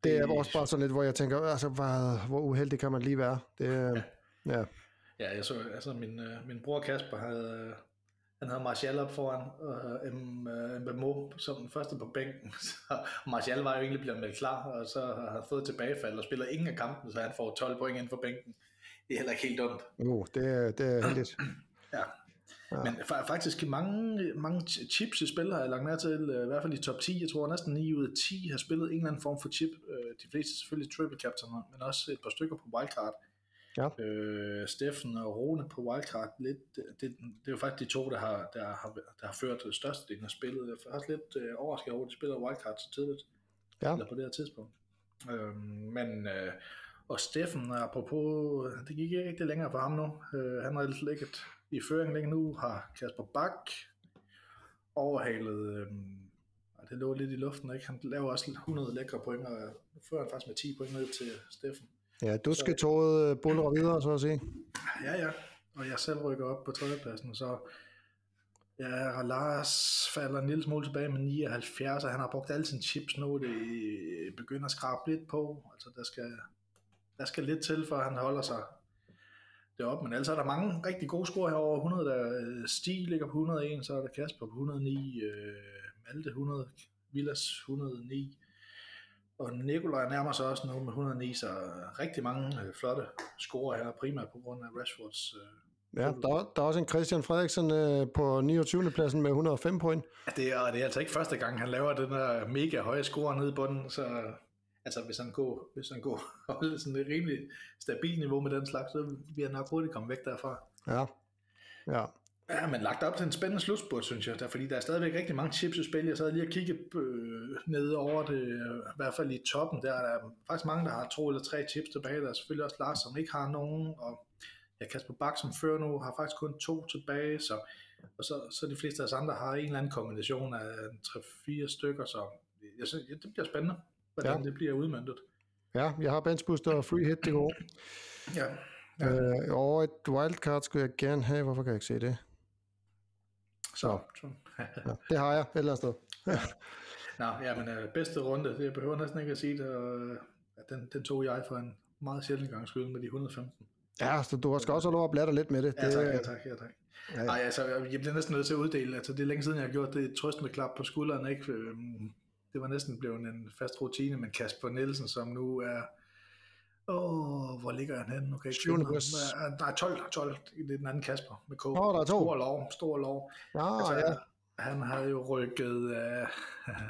Det, det er også bare sådan lidt, hvor jeg tænker, altså, hvad, hvor uheldig kan man lige være? Det, uh, ja. ja. Ja, jeg så, altså min, uh, min bror Kasper havde, han havde Martial op foran, og Mbemo som den første på bænken. [laughs] Så Martial var jo egentlig blevet meldt klar, og så har han fået tilbagefald og spiller ingen af kampen, så han får 12 point ind for bænken. Det er heller ikke helt dumt. Uh, det, det er heldigt. ja. [clears throat] Ja. Men fa- faktisk mange, mange chips i spil har jeg lagt mærke til, øh, i hvert fald i top 10. Jeg tror næsten 9 ud af 10 har spillet en eller anden form for chip. Øh, De fleste selvfølgelig triple captain, men også et par stykker på wildcard. Ja. Øh, Steffen og Rune på wildcard, lidt, det, det, det er jo faktisk de to, der har, der har, der har ført størstedelen af spillet. Jeg er faktisk lidt øh, overrasket over, at de spiller wildcard så tidligt, Ja. eller på det her tidspunkt. Øh, men, øh, og Steffen, apropos, det gik ikke længere for ham nu. Øh, han har ligget i føring længe nu, har Kasper Bak overhalet, øh, og det lå lidt i luften, ikke? Han laver også 100 lækre point, og nu fører han faktisk med 10 point ned til Steffen. Ja, du skal toget buller videre, så at sige. Ja, ja. Og jeg selv rykker op på tredjepladsen, så ja, Lars falder en lille smule tilbage med 79, og han har brugt alle sine chips nu, det begynder at skrabe lidt på. Altså, der skal, der skal lidt til, for han holder sig deroppe. Men altså er der mange rigtig gode score her over 100. Der Stig ligger på 101, så er der Kasper på 109, øh, Malte 100, Villas 109, og Nikolaj nærmer sig også nu med 109, så rigtig mange øh, flotte score her, primært på grund af Rashfords. Øh. Ja, der, der er også en Christian Frederiksen øh, på 29. pladsen med 105 point. Det er, det er altså ikke første gang, han laver den der mega høje score nede i bunden, så altså hvis han går, hvis han går [laughs] holde sådan et rimelig stabilt niveau med den slags, så vil han nok hurtigt komme væk derfra. Ja, ja. Ja, men lagt op til en spændende slutspurt, synes jeg, der, fordi der er stadigvæk rigtig mange chips i spil. Jeg sad lige og kiggede øh, ned over det, øh, i hvert fald i toppen, der er der faktisk mange, der har to eller tre chips tilbage. Der er selvfølgelig også Lars, som ikke har nogen, og ja, Kasper Bak, som fører nu, har faktisk kun to tilbage, så, og så, så de fleste af os andre har en eller anden kombination af 3-4 stykker, så jeg synes, ja, det bliver spændende, hvordan ja. det bliver udmyndtet. Ja, jeg har bench booster og free hit, det går. Ja. ja. Øh, og et wildcard skulle jeg gerne have, hvorfor kan jeg ikke se det? Så, ja, det har jeg et eller andet sted. Nå, ja, men øh, bedste runde, det jeg behøver næsten ikke at sige det, og, øh, den, den tog jeg for en meget sjældent gang skyld med de 115. Ja, så du skal også have lov at bladre lidt med det. Ja, tak, ja, tak, ja, tak. Ja, ja. Ej, altså, jeg bliver næsten nødt til at uddele, altså det er længe siden, jeg har gjort det trøst med klap på skulderen, ikke? Øhm, Det var næsten blevet en fast rutine, men Kasper Nielsen, som nu er, åh, hvor ligger han henne? Syvende finde plads. ham. Nej, 12, 12, det er den anden Kasper med K. Åh, der er to. Stor lov, stor lov. Ja, Altså, ja. Han havde jo rykket, uh,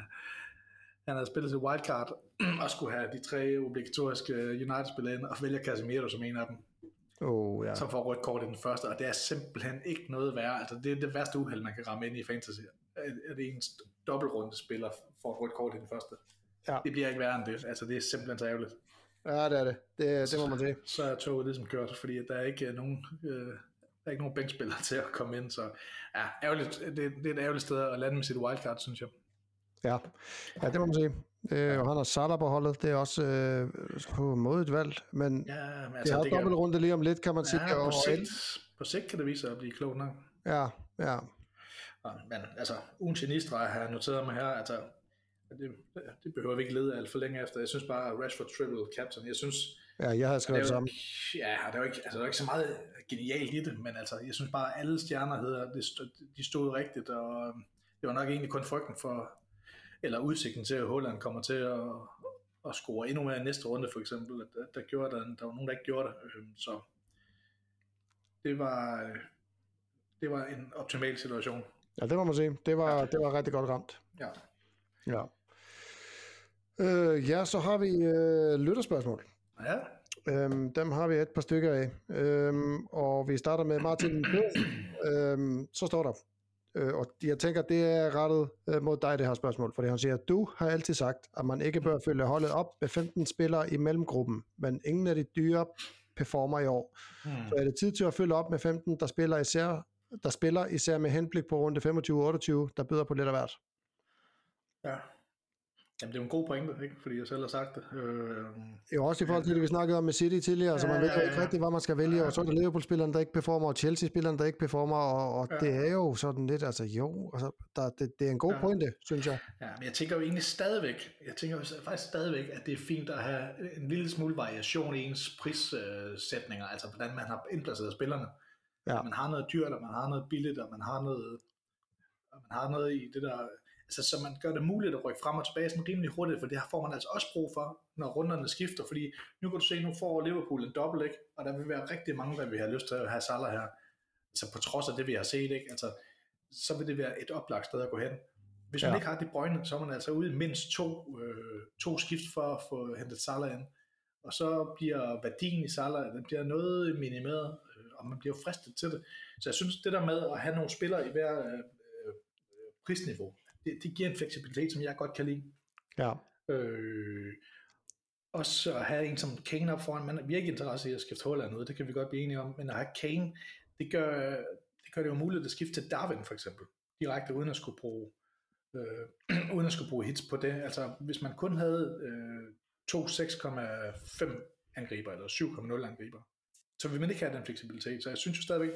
[laughs] han havde spillet til wildcard, [clears throat] og skulle have de tre obligatoriske United-spillere ind, og vælger Casemiro som en af dem, Oh, ja. som får rødt kort i den første, og det er simpelthen ikke noget værre. Altså, det er det værste uheld, man kan ramme ind i fantasy. At at en dobbeltrunde spiller får et rødt kort i den første. Ja. Det bliver ikke værre end det. Altså, det er simpelthen så ærgerligt. Ja, det er det. Det, det må man sige. Så er toget ligesom kørt, fordi der er ikke nogen, øh, der er ikke nogen bænkspillere [laughs] til at komme ind, så ja, ærgerligt. Det, det er et ærgerligt sted at lande med sit wildcard, synes jeg. Ja, ja det må man sige. Øh, og han har Salah på holdet. Det er også øh, på en måde et valg, men Ja, men det altså, har det kan, dobbeltrunde lige om lidt, kan man sige. ja, på, sigt, på sigt kan det vise sig at blive. Ja, ja. Ja, Men altså, ugen genistreg har jeg noteret mig her, altså, det, det behøver vi ikke lede alt for længe efter. Jeg synes bare, Rashford triple captain, jeg synes, Ja, jeg det skrevet er det jo, samme. ja, der er jo ikke, altså, der er ikke så meget genialt i det, men altså, jeg synes bare, at alle stjerner hedder, det de stod rigtigt, og øhm, det var nok egentlig kun frygten for, eller udsigten til, at Holland kommer til at, at score endnu mere i næste runde, for eksempel, at, at der, gjorde der, der var nogen, der ikke gjorde det, Øhm, så det var, øh, det var en optimal situation. Ja, det må man sige. Det var, det var rigtig godt ramt. Ja. Ja. Øh, ja, så har vi øh, lytterspørgsmål. Ja, Øhm, dem har vi et par stykker af. Øhm, og vi starter med Martin øhm, så står der. Øh, og jeg tænker, det er rettet øh, mod dig, det her spørgsmål. Fordi han siger, du har altid sagt, at man ikke bør følge holdet op med 15 spillere i mellemgruppen, men ingen af de dyre performer i år. Hmm. Så er det tid til at følge op med 15, der spiller især, der spiller især med henblik på runde 25-28, der byder på lidt af hvert. Ja. Jamen, det er jo en god pointe, ikke? fordi jeg selv har sagt det. Øh, Jo, også i forhold til det, vi snakkede om med City tidligere, så man Ja, ved ja, ja. ikke rigtigt, hvad man skal vælge, og så er der Liverpool-spilleren, der ikke performer, og Chelsea-spilleren, der ikke performer, og, og Ja. det er jo sådan lidt, altså jo, altså, der, det, det er en god Ja. pointe, synes jeg. ja, men jeg tænker jo egentlig stadigvæk, jeg tænker jo faktisk stadigvæk, at det er fint at have en lille smule variation i ens prissætninger, altså hvordan man har indplaceret spillerne. Ja. At man har noget dyrt, og man har noget billigt, og man har noget, og man har noget i det der, altså så man gør det muligt at rykke frem og tilbage sådan rimelig hurtigt, for det her får man altså også brug for, når runderne skifter, fordi nu kan du se, nu får Liverpool en dobbelt, ikke? og der vil være rigtig mange, der vil have lyst til at have Salah her. altså på trods af det, vi har set, ikke? Altså, så vil det være et oplagt sted at gå hen. Hvis man Ja. ikke har de brøgne, så er man altså ude i mindst to, øh, to skift for at få hentet Salah ind. Og så bliver værdien i Salah, den bliver noget minimeret, øh, og man bliver fristet til det. Så jeg synes, det der med at have nogle spillere i hver øh, øh, prisniveau, det, det giver en fleksibilitet, som jeg godt kan lide. Ja, Øh, også at have en som Kane op foran, man har virkelig interesse i at skifte Holland ud, det kan vi godt blive enige om, men at have Kane, det gør det, gør det jo muligt at skifte til Darwin for eksempel, direkte uden at skulle bruge øh, [clears throat] uden at skulle bruge hits på det. Altså hvis man kun havde øh, to 6,5 angriber eller 7,0 angriber, så vil man ikke have den fleksibilitet. Så jeg synes jo stadigvæk,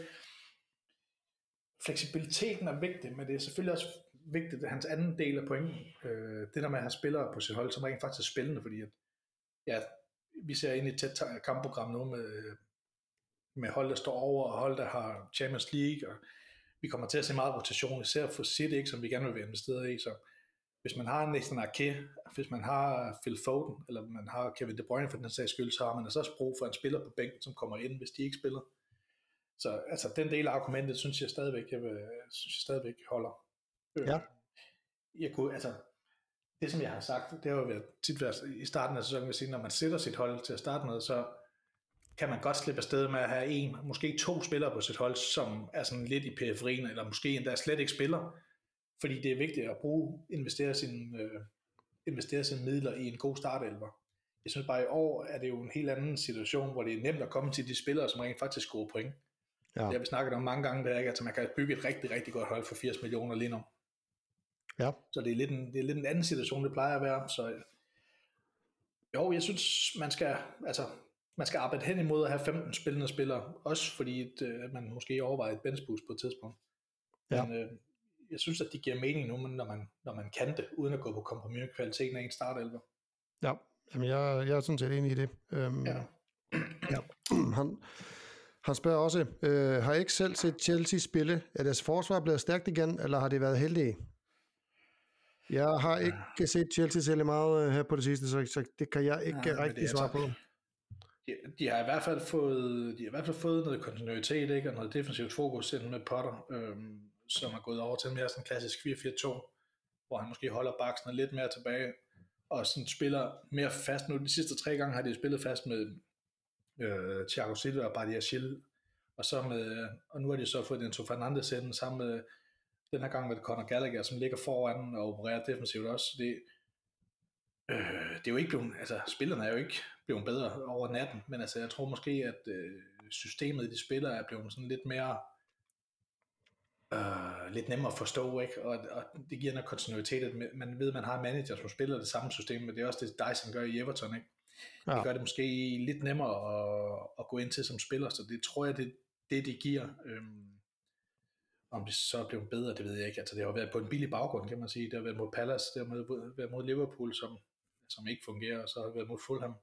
fleksibiliteten er vigtig, men det er selvfølgelig også vigtigt, at hans anden del af pointen, øh, det der med at have spillere på sit hold, som rent faktisk er spillende, fordi at, ja, vi ser ind i et tæt kampprogram nu med, med hold, der står over, og hold, der har Champions League, og vi kommer til at se meget rotation, især for City, ikke, som vi gerne vil være investeret i, så hvis man har Nathan Arke, hvis man har Phil Foden, eller man har Kevin De Bruyne for den sags skyld, så har man altså også brug for en spiller på bænken, som kommer ind, hvis de ikke spiller. Så altså, den del af argumentet, synes jeg stadigvæk, jeg vil, synes jeg stadigvæk holder. Ja. Jeg kunne, altså, det som jeg har sagt, det har jo været, tit været i starten af sæsonen, at sige, når man sætter sit hold til at starte med, så kan man godt slippe afsted med at have en, måske to spillere på sit hold, som er sådan lidt i periferien, eller måske endda slet ikke spiller, fordi det er vigtigt at bruge, investere sine, øh, investere sine midler i en god startelver. Jeg synes bare i år er det jo en helt anden situation, hvor det er nemt at komme til de spillere, som rent faktisk scorer point. Ja. Det har vi snakket om mange gange, det er, ikke? altså man kan bygge et rigtig, rigtig godt hold for 80 millioner lige nu. Ja. Så det er, lidt en, det er lidt en anden situation, det plejer at være. Så jo, jeg synes, man skal, altså, man skal arbejde hen imod at have 15 spillende spillere, også fordi at, øh, man måske overvejer et benchboost på et tidspunkt. Ja. Men øh, jeg synes, at det giver mening nu, men når man, når man kan det, uden at gå på kompromis med kvaliteten af en startelver. ja. Jamen, jeg, jeg er sådan set enig i det. Øhm, Ja. [clears throat] ja. [clears throat] han, han spørger også, øh, har I ikke selv set Chelsea spille? Er deres forsvar blevet stærkt igen, eller har de været heldige? Jeg har ikke set Chelsea særlig meget øh, her på det sidste, så, så det kan jeg ikke det rigtig svare altså- på. De, de har i hvert fald fået, de har i hvert fald fået noget kontinuitet, ikke? og noget defensivt fokus ind med Potter, øhm, som er gået over til mere sådan klassisk 4-4-2, hvor han måske holder baksen lidt mere tilbage, og sådan spiller mere fast. Nu de sidste tre gange har de spillet fast med øh, Thiago Silva og Badiashil, og, så med, og nu har de så fået Enzo Fernandes ind sammen med den her gang med Conor Gallagher, som ligger foran og opererer defensivt også. Så det, øh, det er jo ikke blevet, altså spillerne er jo ikke blevet bedre over natten, men altså jeg tror måske, at øh, systemet, de spiller, er blevet sådan lidt mere øh, lidt nemmere at forstå, ikke? Og, og det giver noget kontinuitet, at man ved, at man har manager, som spiller det samme system, men det er også det, Dyson gør i Everton, ikke? Ja. Det gør det måske lidt nemmere at, at gå ind til som spiller, så det tror jeg, det det, det giver. Øhm, om det så blevet bedre, det ved jeg ikke. Altså, det har været på en billig baggrund, kan man sige. Det har været mod Palace, det har været- været mod Liverpool, som, som ikke fungerer, og så har det været mod Fulham.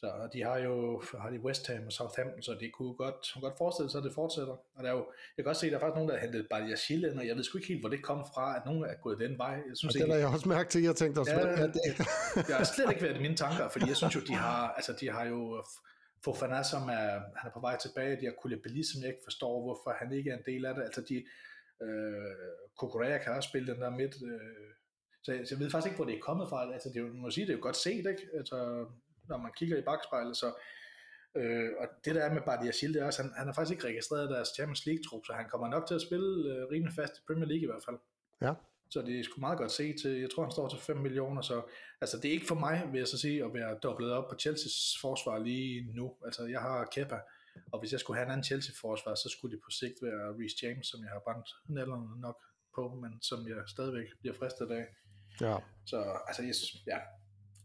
Så de har jo har de West Ham og Southampton, så det kunne godt, kunne godt forestille sig, at det fortsætter. Og der er jo, jeg kan også se, at der er faktisk nogen, der har hentet Badiashile ind, og jeg ved sgu ikke helt, hvor det kom fra, at nogen er gået den vej. Jeg synes Og det har jeg også mærket til, jeg tænkte også, Ja, det? det har slet ikke været i mine tanker, fordi jeg synes jo, de har, altså de har jo Fofana, som er, han er på vej tilbage, de har Koulibaly, som jeg ikke forstår, hvorfor han ikke er en del af det, altså de, øh, Kukurea kan også spille den der midt, øh, så, jeg, så jeg ved faktisk ikke, hvor det er kommet fra, altså det er jo, man må sige, det er jo godt set, ikke? Altså, når man kigger i bagspejlet, så Øh, og det der er med Badiashile, det er også, han, han har faktisk ikke registreret deres Champions League-trup, så han kommer nok til at spille øh, rimelig fast i Premier League i hvert fald. Ja. Så det er sgu meget godt se til, jeg tror han står til 5 millioner, så altså det er ikke for mig, vil jeg så sige, at være dobblet op på Chelseas forsvar lige nu. Altså jeg har Kepa, og hvis jeg skulle have en anden Chelsea-forsvar, så skulle det på sigt være Reece James, som jeg har brændt nælderne nok på, men som jeg stadigvæk bliver fristet af. Ja. Så altså, jeg, ja.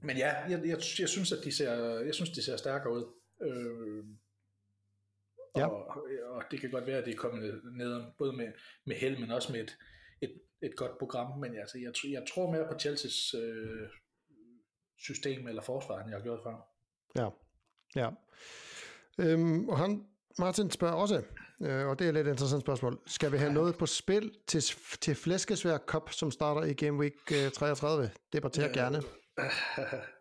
Men ja, jeg, jeg, jeg, synes, at de ser, jeg synes, de ser stærkere ud. Øh, Ja. og, og, det kan godt være, at det er kommet ned, både med, med held, men også med et, et, et godt program. Men altså, jeg, jeg tror mere på Chelseas øh, system eller forsvar, end jeg har gjort før. Ja, ja. Øhm, og han, Martin spørger også, øh, og det er et lidt interessant spørgsmål, skal vi have noget på spil til, til Flæskesvær Cup, som starter i Game Week øh, 33? Debatter gerne. [laughs]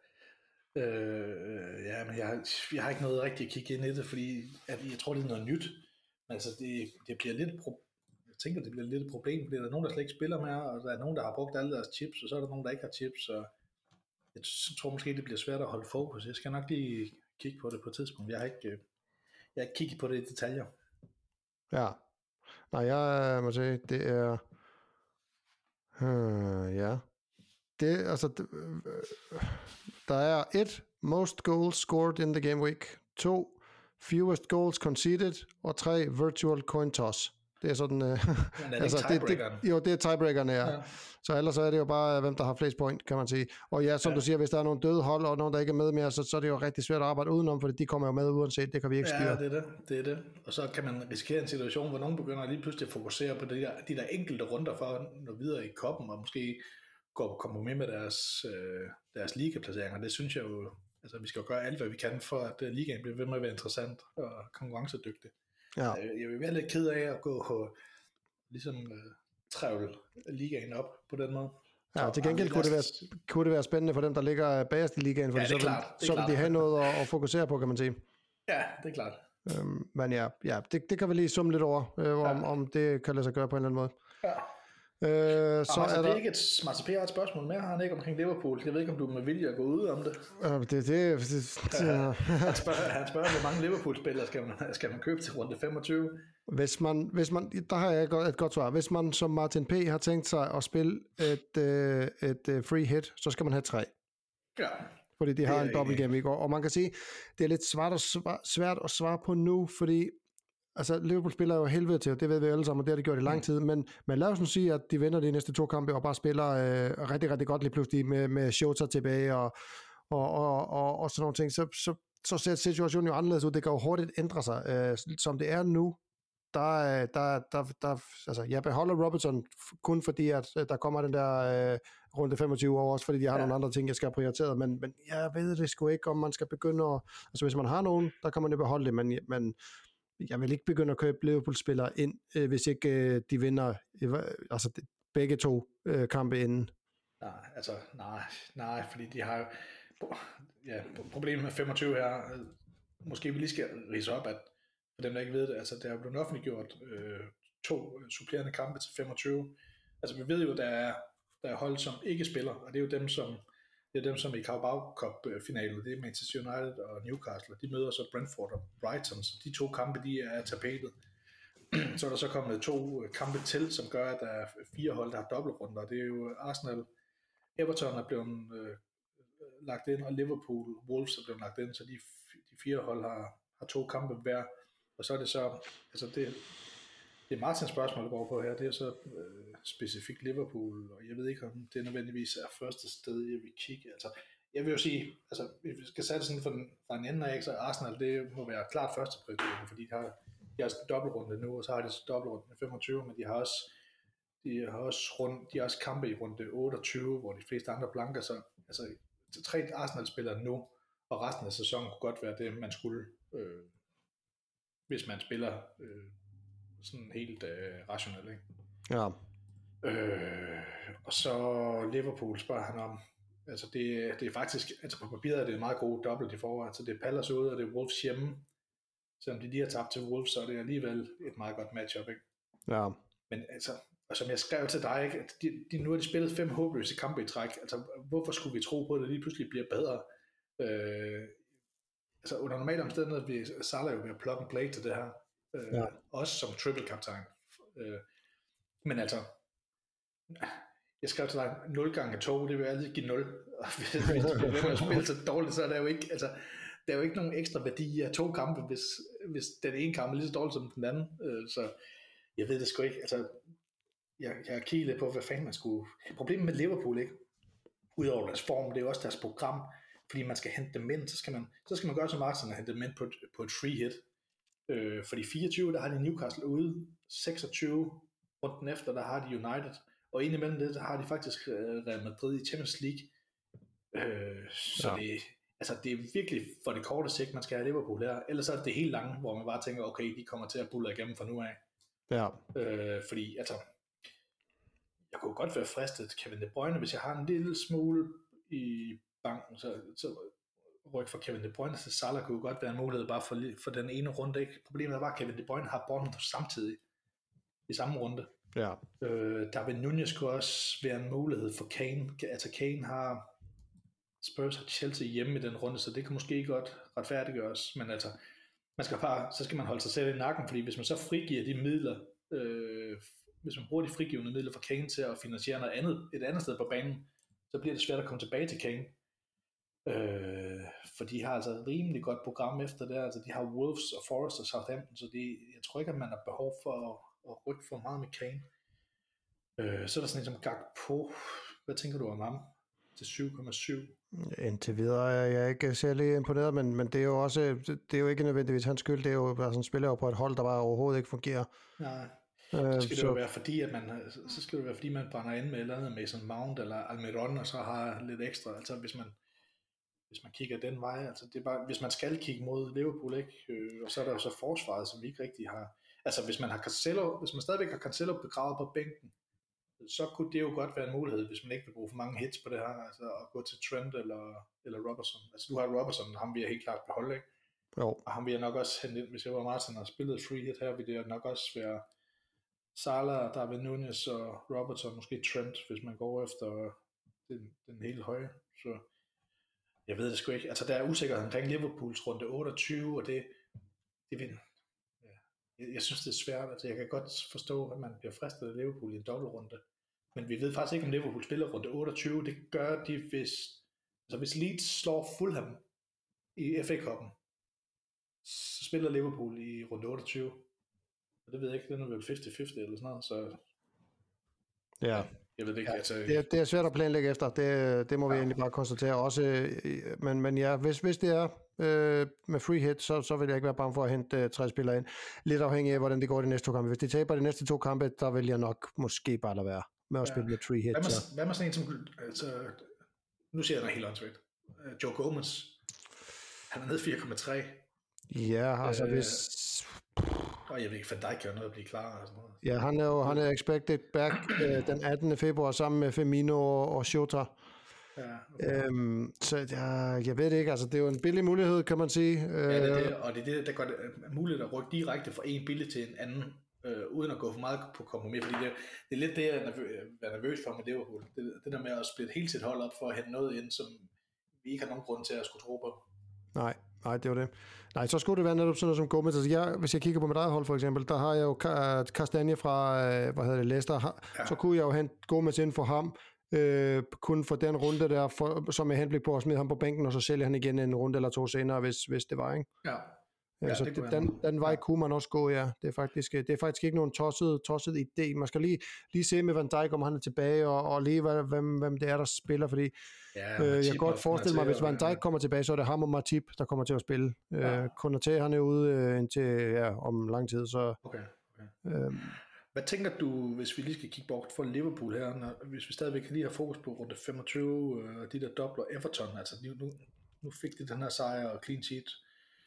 Øh, ja, men jeg, har- jeg har ikke noget rigtigt at kigge ind i det, fordi at, jeg tror, det er noget nyt. altså, det, det bliver lidt pro- tænker, det bliver lidt et problem, fordi der er nogen, der slet ikke spiller mere, og der er nogen, der har brugt alle deres chips, og så er der nogen, der ikke har chips, og jeg tror måske, det bliver svært at holde fokus. Jeg skal nok lige kigge på det på et tidspunkt. Jeg har ikke, øh, jeg har ikke kigget på det i detaljer. Ja. Nej, jeg må sige, det er... Hmm, ja. Det, altså, det, øh, der er et most goals scored in the game week, to fewest goals conceded, og tre virtual coin toss. Det er sådan... Øh, Men er det [laughs] altså, det, det, jo, det er tiebreakerne, ja. ja. Så ellers så er det jo bare, hvem der har flest point, kan man sige. Og ja, som ja. du siger, hvis der er nogle døde hold, og nogen, der ikke er med mere, så, så er det jo rigtig svært at arbejde udenom, fordi de kommer jo med uanset, det kan vi ikke styre. Ja, det er det. det er det. Og så kan man risikere en situation, hvor nogen begynder lige pludselig at fokusere på de der, de der enkelte runder for at nå videre i koppen, og måske går på kompromis med deres, øh, deres ligaplaceringer. Det synes jeg jo, altså vi skal jo gøre alt, hvad vi kan, for at uh, ligaen bliver ved med at være interessant og konkurrencedygtig. Ja. Jeg vil være lidt ked af at gå på ligesom uh, trævle ligaen op på den måde. Ja, til gengæld kunne det, være, kunne det være spændende for dem, der ligger bagerst i ligaen, for ja, så, vil, så vil de have noget at, at fokusere på, kan man sige. Ja, det er klart. Øhm, men ja, ja det, det kan vi lige summe lidt over, øh, om, ja. om det kan lade sig gøre på en eller anden måde. Ja. Øh, så er der... ikke et, Martin P. har et spørgsmål mere, har han ikke omkring Liverpool. Jeg ved ikke, om du med vilje at gå ud om det. Øh, det, det, det, det ja. han, spørger, han spørger, hvor mange Liverpool-spillere skal man, skal man købe til runde 25? Hvis man, hvis man, der har jeg et, et godt svar. Hvis man som Martin P. har tænkt sig at spille et, øh, et øh, free hit, så skal man have tre. Ja. Fordi de har en dobbelt game week. Og man kan sige, det er lidt svært at, svært at svare på nu, fordi altså Liverpool spiller jo helvede til, det ved vi alle sammen, og det har de gjort i lang mm. tid, men, men lad os nu sige, at de vinder de næste to kampe, og bare spiller øh, rigtig, rigtig godt lige pludselig med, med Shota tilbage, og, og, og, og, og sådan nogle ting, så, så, så ser situationen jo anderledes ud, det kan jo hurtigt ændre sig, øh, som det er nu, der, der, der, der, altså jeg beholder Robertson kun fordi, at øh, der kommer den der øh, runde 25 år, også fordi de har ja. nogle andre ting, jeg skal have prioriteret, men, men jeg ved det sgu ikke, om man skal begynde at, altså hvis man har nogen, der kan man jo beholde det, men, men jeg vil ikke begynde at købe Liverpool-spillere ind, øh, hvis ikke øh, de vinder øh, altså begge to øh, kampe inden. Nej, altså nej, nej, fordi de har jo, ja, problemet med 25 her, øh, måske vi lige skal rise op, at for dem, der ikke ved det, altså der er blevet offentliggjort øh, to øh, supplerende kampe til 25. Altså vi ved jo, der er, der er hold, som ikke spiller, og det er jo dem, som det er dem, som i Carabao Cup-finalen, øh, det er Manchester United og Newcastle, de møder så Brentford og Brighton, så de to kampe, de er tapetet. [clears throat] så er der så kommet to øh, kampe til, som gør, at der er fire hold, der har dobbeltrunder, det er jo Arsenal, Everton er blevet øh, lagt ind, og Liverpool, Wolves er blevet lagt ind, så de, de fire hold har, har to kampe hver, og så er det så, altså det, det er Martins spørgsmål, der går på her, det er så øh, specifikt Liverpool, og jeg ved ikke, om det nødvendigvis er første sted, jeg vil kigge. Altså, jeg vil jo sige, altså, hvis vi skal sætte sådan for den, fra en ende af, så Arsenal, det må være klart første prioritet, fordi de har, de har dobbeltrunde nu, og så har de så dobbeltrunde 25, men de har også de har også, rund, de har også kampe i runde 28, hvor de fleste andre blanker, så altså, tre Arsenal-spillere nu, og resten af sæsonen kunne godt være det, man skulle, øh, hvis man spiller øh, sådan helt øh, rationelt. Ikke? Ja. Øh, og så Liverpool spørger han om, altså det, det er faktisk, altså på papiret er det en meget god dobbelt i forhold, altså det er Palace ude, og det er Wolves hjemme, selvom de lige har tabt til Wolves, så er det alligevel et meget godt matchup, ikke? Ja. Men altså, og som jeg skrev til dig, ikke, at de, de, nu har de spillet fem håbløse kampe i træk, altså hvorfor skulle vi tro på, at det lige pludselig bliver bedre? Øh, altså under normale omstændigheder vil Salah jo være plug and play til det her, øh, ja. også som triple kaptajn. Øh, men altså, jeg skrev til dig, 0 gange 2, det vil altid give 0. [laughs] Og hvis, hvis du bliver ved med at spille så dårligt, så er der jo ikke, altså, der er jo ikke nogen ekstra værdi af to kampe, hvis, hvis den ene kamp er lige så dårlig som den anden. Øh, så jeg ved det sgu ikke. Altså, jeg, jeg kigger lidt på, hvad fanden man skulle... Problemet med Liverpool, ikke? Udover deres form, det er også deres program, fordi man skal hente dem ind, så skal man, så skal man gøre som Arsenal og hente dem ind på på et free hit. Øh, fordi 24, der har de Newcastle ude, 26 runden efter, der har de United, og indimellem det, der har de faktisk øh, Real Madrid i Champions League. Øh, så ja. det, altså, det er virkelig for det korte sigt, man skal have Liverpool her. Ellers er det det helt lange, hvor man bare tænker, okay, de kommer til at bulle igennem fra nu af. Ja. Øh, fordi, altså, jeg kunne godt være fristet Kevin De Bruyne, hvis jeg har en lille smule i banken, så, så rykke fra Kevin De Bruyne til Salah kunne godt være en mulighed bare for, for den ene runde. Ikke? Problemet var, at Kevin De Bruyne har Bournemouth samtidig i samme runde. Ja. Øh, David Nunez kunne også være en mulighed for Kane. Altså Kane har Spurs har Chelsea hjemme i den runde, så det kan måske godt retfærdiggøres, men altså, man skal bare, så skal man holde sig selv i nakken, fordi hvis man så frigiver de midler, øh, hvis man bruger de frigivende midler for Kane til at finansiere noget andet, et andet sted på banen, så bliver det svært at komme tilbage til Kane. Øh, for de har altså et rimelig godt program efter det. Altså, de har Wolves og Forest og Southampton, så de, jeg tror ikke, at man har behov for at, at rykke for meget med Kane. Øh, så er der sådan en som Gakpo. Hvad tænker du om ham? Til 7,7. Indtil videre er jeg ikke særlig imponeret, men, men det er jo også, det er jo ikke nødvendigvis hans skyld, det er jo bare sådan spiller på et hold, der bare overhovedet ikke fungerer. Nej. Så skal det jo være fordi, at man, så skal det være fordi, man brænder ind med et eller andet Mason Mount eller Almiron, og så har lidt ekstra. Altså hvis man, hvis man kigger den vej, altså det er bare, hvis man skal kigge mod Liverpool, ikke? Øh, og så er der jo så forsvaret, som vi ikke rigtig har. Altså hvis man har Cancelo, hvis man stadigvæk har Cancelo begravet på bænken, så kunne det jo godt være en mulighed, hvis man ikke vil bruge for mange hits på det her, altså at gå til Trent eller, eller Robertson. Altså du har Robertson, ham vil jeg helt klart beholde, ikke? Jo. Og ham vil jeg nok også hente ind, hvis jeg var Martin og spillede free hit her, vil det nok også være Salah, David Nunez og Robertson, måske Trent, hvis man går efter den, den helt høje. Så jeg ved det sgu ikke. Altså der er usikkerhed omkring Liverpools runde 28, og det, det vil, ja, jeg, jeg synes det er svært. Altså jeg kan godt forstå, at man bliver fristet af Liverpool i en dobbeltrunde. Men vi ved faktisk ikke, om Liverpool spiller runde 28. Det gør de, hvis, altså hvis Leeds slår Fulham i FA-koppen, så spiller Liverpool i runde 28. Og det ved jeg ikke, den er vel 50-50 eller sådan noget, så Ja jeg ved det ikke. Ja, altså, det, er, det er svært at planlægge efter, det, det må vi Ja. egentlig bare konstatere. Også, øh, men, men ja, hvis, hvis det er øh, med free hit, så, så vil jeg ikke være bange for at hente øh, tre spillere ind. Lidt afhængig af, hvordan det går de næste to kampe. Hvis de taber de næste to kampe, der vil jeg nok måske bare lade være med at Ja. spille med free hit. Hvad Så. med, hvad med sådan en som, altså, nu siger jeg noget helt åndssvagt. Uh, Joe Gomez, han er nede 4,3, Ja, altså Øh, hvis... og jeg ved ikke, Van Dijk kan jo noget at blive klar og sådan noget. Ja, han er jo han er expected back øh, den 18. februar sammen med Firmino og, og Shota. Ja, okay. Øhm, så jeg, jeg ved det ikke, altså det er jo en billig mulighed, kan man sige. Øh, ja, det er det, og det er det, der gør det øh, muligt at rykke direkte fra en billig til en anden, øh, uden at gå for meget på kompromis, fordi det, det er lidt det, jeg er nervø- er nervøs for med Liverpool. Det, det der med at splitte hele sit hold op for at hente noget ind, som vi ikke har nogen grund til at skulle tro på. Nej, nej, det var det. Nej, så skulle det være netop sådan noget som Gomez. Altså jeg, hvis jeg kigger på mit eget hold for eksempel, der har jeg jo Ka- Kastanje fra, øh, hvad hedder det, Leicester. Ja. Så kunne jeg jo hente Gomez ind for ham, øh, kun for den runde der, for, som er henblik på at smide ham på bænken, og så sælge han igen en runde eller to senere, hvis, hvis det var, ikke? Ja, Ja, så det det den, den vej kunne man også gå, ja. Det er faktisk, det er faktisk ikke nogen tosset, tosset idé. Man skal lige, lige se med Van Dijk, om han er tilbage, og, og lige hvad, hvem, hvem det er, der spiller, fordi ja Øh, jeg kan godt forestille mig, hvis Van Dijk kommer tilbage, så er det ham og Matip, der kommer til at spille. Ja. Øh, Konaté, han er ude øh, indtil ja, om lang tid, så Okay, okay. øh, Hvad tænker du, hvis vi lige skal kigge bort for Liverpool her, når, hvis vi stadigvæk lige har fokus på runde 25, øh, de der dobler Everton, altså nu, nu fik de den her sejr og clean sheet.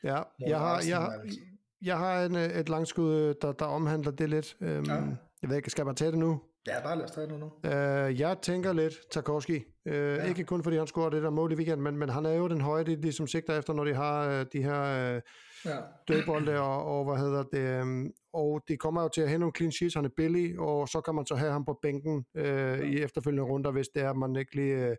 Ja, jeg har, jeg, har, altså. jeg har en, øh, et langskud, øh, der, der omhandler det lidt. Øhm, Ja. Jeg ved ikke, skal man tage det nu? Ja, bare lad os tage det nu. Øh, jeg tænker lidt Tarkovski. Øh, ja. Ikke kun fordi han scorer det der mål i weekenden, men, men han er jo den høje, de, som sigter efter, når de har øh, de her øh, Ja, dødbolde og, og hvad hedder det, øhm, og det kommer jo til at have nogle clean sheets, han er billig, og så kan man så have ham på bænken øh, i efterfølgende runder, hvis det er, at man ikke lige øh,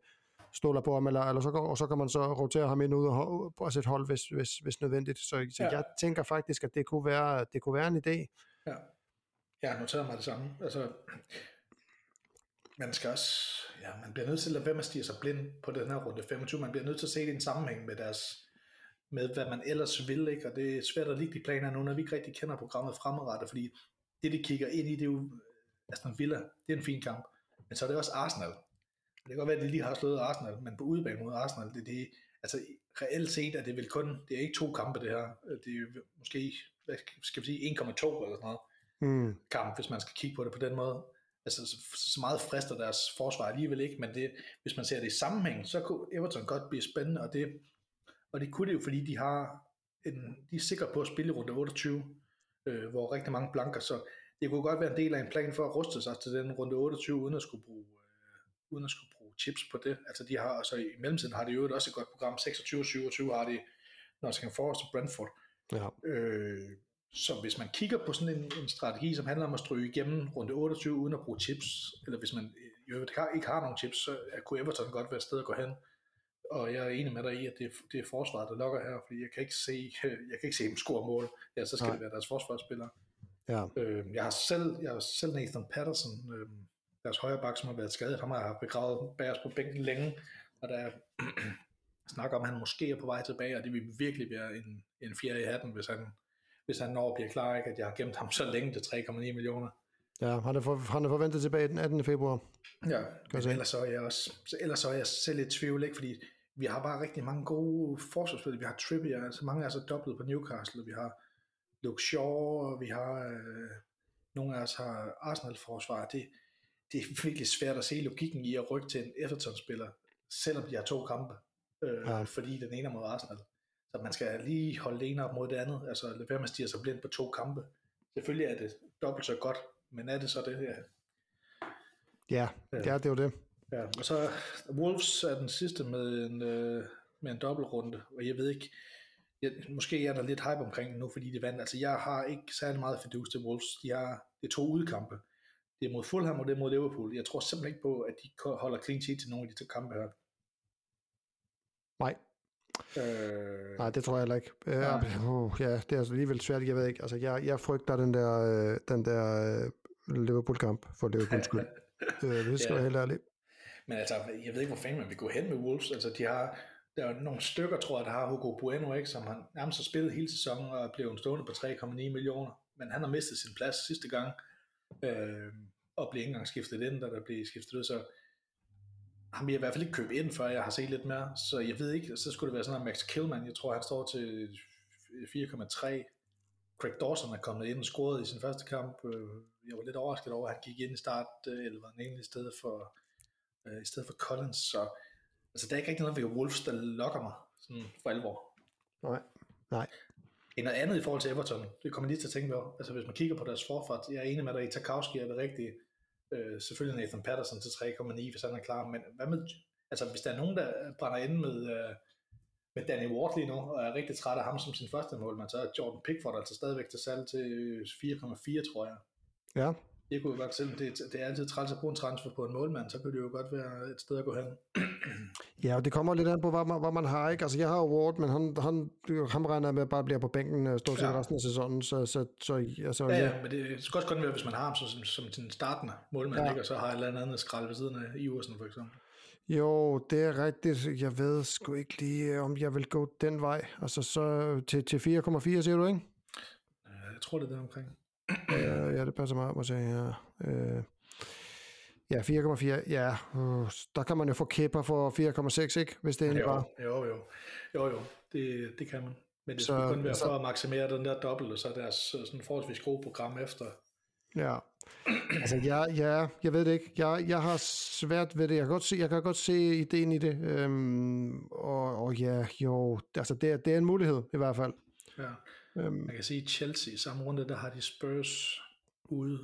stoler på ham, eller, eller så, og så kan man så rotere ham ind ud og, og sætte hold, hvis, hvis, hvis nødvendigt. Så, så Ja. jeg tænker faktisk, at det kunne være, det kunne være en idé. ja. Jeg har noteret mig det samme. Altså, man skal også, ja, man bliver nødt til at lade være med at stige sig blind på den her runde 25. Man bliver nødt til at se det i en sammenhæng med deres, med hvad man ellers vil, ikke? og det er svært at ligge de planer nu, når vi ikke rigtig kender programmet fremadrettet, fordi det, de kigger ind i, det er jo Aston Villa, det er en fin kamp, men så er det også Arsenal. Det kan godt være, at de lige har slået Arsenal, men på udebane mod Arsenal, det er det, altså reelt set er det vel kun, det er ikke to kampe det her, det er måske, hvad skal vi sige, 1,2 eller sådan noget Hmm. kamp, hvis man skal kigge på det på den måde. Altså, så, meget frister deres forsvar alligevel ikke, men det, hvis man ser det i sammenhæng, så kunne Everton godt blive spændende, og det, og det kunne det jo, fordi de har en, de er sikre på at spille runde 28, øh, hvor rigtig mange blanker, så det kunne godt være en del af en plan for at ruste sig til den runde 28, uden at skulle bruge, uden at skulle bruge chips på det. Altså de har, altså i mellemtiden har de jo også et godt program, 26-27 har de Nottingham Forest og Brentford. Ja. Øh, så hvis man kigger på sådan en, en strategi, som handler om at stryge igennem runde 28 uden at bruge chips, eller hvis man jo ikke har nogen chips, så kunne Everton godt være et sted at gå hen. Og jeg er enig med dig i, at det er, det er forsvaret, der lokker her, fordi jeg kan ikke se, [laughs] jeg kan ikke se dem score mål. Ja, så skal Nej. det være deres forsvarsspillere. Ja. Øh, jeg har selv, jeg har selv Nathan Patterson, øh, deres højre bak, som har været skadet. Ham har jeg begravet bag os på bænken længe, og der er [clears throat] snak om, at han måske er på vej tilbage, og det vil virkelig være en, en fjerde i hatten, hvis han, hvis han når bliver klar, ikke? at jeg har gemt ham så længe til 3,9 millioner. Ja, han er, for, han er forventet tilbage den 18. februar. Ja, men ellers så, er jeg også, ellers så er jeg selv i tvivl, ikke? fordi vi har bare rigtig mange gode forsvarsspillere. Vi har Trippier, altså mange er så dobbelt på Newcastle, og vi har Luke Shaw, og vi har øh, nogle af os har Arsenal-forsvar. Det, det er virkelig svært at se logikken i at rykke til en Everton-spiller, selvom de har to kampe, øh, ja. fordi den ene er mod Arsenal. Så man skal lige holde det ene op mod det andet, altså lade være med at stige sig blind på to kampe. Selvfølgelig er det dobbelt så godt, men er det så det her? Ja, ja det er det jo det. Ja, og så Wolves er den sidste med en, øh, med en dobbeltrunde, og jeg ved ikke, jeg, måske er der lidt hype omkring nu, fordi de vandt. Altså jeg har ikke særlig meget fidus til Wolves. De har det er to udkampe. Det er mod Fulham, og det er mod Liverpool. Jeg tror simpelthen ikke på, at de holder clean sheet til nogle af de kampe her. Nej. Øh... Nej, det tror jeg heller ikke. Uh, uh, ja, det er altså alligevel svært, jeg ved ikke. Altså, jeg, jeg frygter den der, uh, den der uh, Liverpool-kamp for Liverpools skyld. uh, [laughs] det skal ja. være helt ærligt. Men altså, jeg ved ikke, hvor fanden man vil gå hen med Wolves. Altså, de har, der er nogle stykker, tror jeg, der har Hugo Bueno, ikke, som han nærmest har spillet hele sæsonen og blevet stående på 3,9 millioner. Men han har mistet sin plads sidste gang, øh, og blev ikke engang skiftet ind, da der blev skiftet ud. Så ham vil jeg i hvert fald ikke købe ind, før jeg har set lidt mere. Så jeg ved ikke, så skulle det være sådan at Max Killman. Jeg tror, han står til 4,3. Craig Dawson er kommet ind og scoret i sin første kamp. Øh, jeg var lidt overrasket over, at han gik ind i start, øh, eller var egentlig i stedet for, øh, i stedet for Collins. Så altså, der er ikke rigtig noget ved Wolves, der lokker mig sådan for alvor. Nej, nej. En noget andet i forhold til Everton, det kommer lige til at tænke på. Altså hvis man kigger på deres forfart, jeg er enig med dig i, Tarkowski er det rigtige. Øh, selvfølgelig Nathan Patterson til 3,9, hvis han er klar. Men hvad med, altså hvis der er nogen, der brænder ind med, øh, med Danny Ward lige nu, og er rigtig træt af ham som sin første mål, så er Jordan Pickford altså stadigvæk til salg til 4,4, tror jeg. Ja, det kunne jo godt, selvom det, det er altid træls at bruge en transfer på en målmand, så kunne det jo godt være et sted at gå hen. ja, og det kommer lidt an på, hvad man, hvad man har, ikke? Altså, jeg har Ward, men han, han, han regner med at bare blive på bænken øh, stort set ja. resten af sæsonen, så, så, så altså, ja, ja, men det skal også godt være, hvis man har ham som, som, som sin startende målmand, ja. ikke? og så har et eller andet skrald ved siden af Iversen, for eksempel. Jo, det er rigtigt. Jeg ved sgu ikke lige, om jeg vil gå den vej. Altså så til, til 4,4, siger du, ikke? Jeg tror, det er der omkring øh, ja, det passer meget, må jeg sige. Ja, øh, ja 4,4. Ja, uh, der kan man jo få kæpper for 4,6, ikke? Hvis det er jo, bare. Jo, jo. Jo, jo. Det, det kan man. Men det så, skal kun være så, for at maksimere den der dobbelt, og så er deres sådan forholdsvis gode program efter. Ja, altså ja, ja, jeg ved det ikke. Jeg, jeg har svært ved det. Jeg kan godt se, jeg kan godt se ideen i det. Øhm, og, og ja, jo, altså det, det er en mulighed i hvert fald. Ja. Øhm. Man kan sige, Chelsea i samme runde, der har de Spurs ude.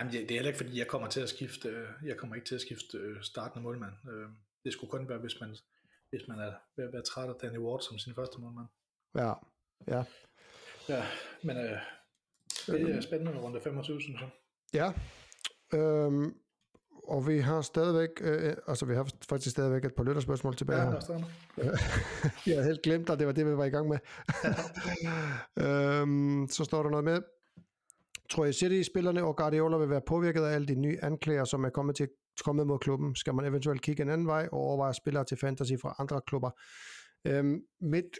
Jamen, det, det er heller ikke, fordi jeg kommer til at skifte, jeg kommer ikke til at skifte øh, startende målmand. Øh, det skulle kun være, hvis man, hvis man er ved at være træt af Danny Ward som sin første målmand. Ja, ja. Ja, men øh, det er spændende runde 25, synes jeg. Ja, øhm, og vi har stadigvæk, øh, altså vi har faktisk stadigvæk et par lytterspørgsmål tilbage ja, her. [laughs] jeg havde helt glemt at det var det, vi var i gang med. [laughs] øhm, så står der noget med, tror jeg City-spillerne og Guardiola vil være påvirket af alle de nye anklager, som er kommet, til, kommet mod klubben? Skal man eventuelt kigge en anden vej og overveje spillere til fantasy fra andre klubber? Øhm, mit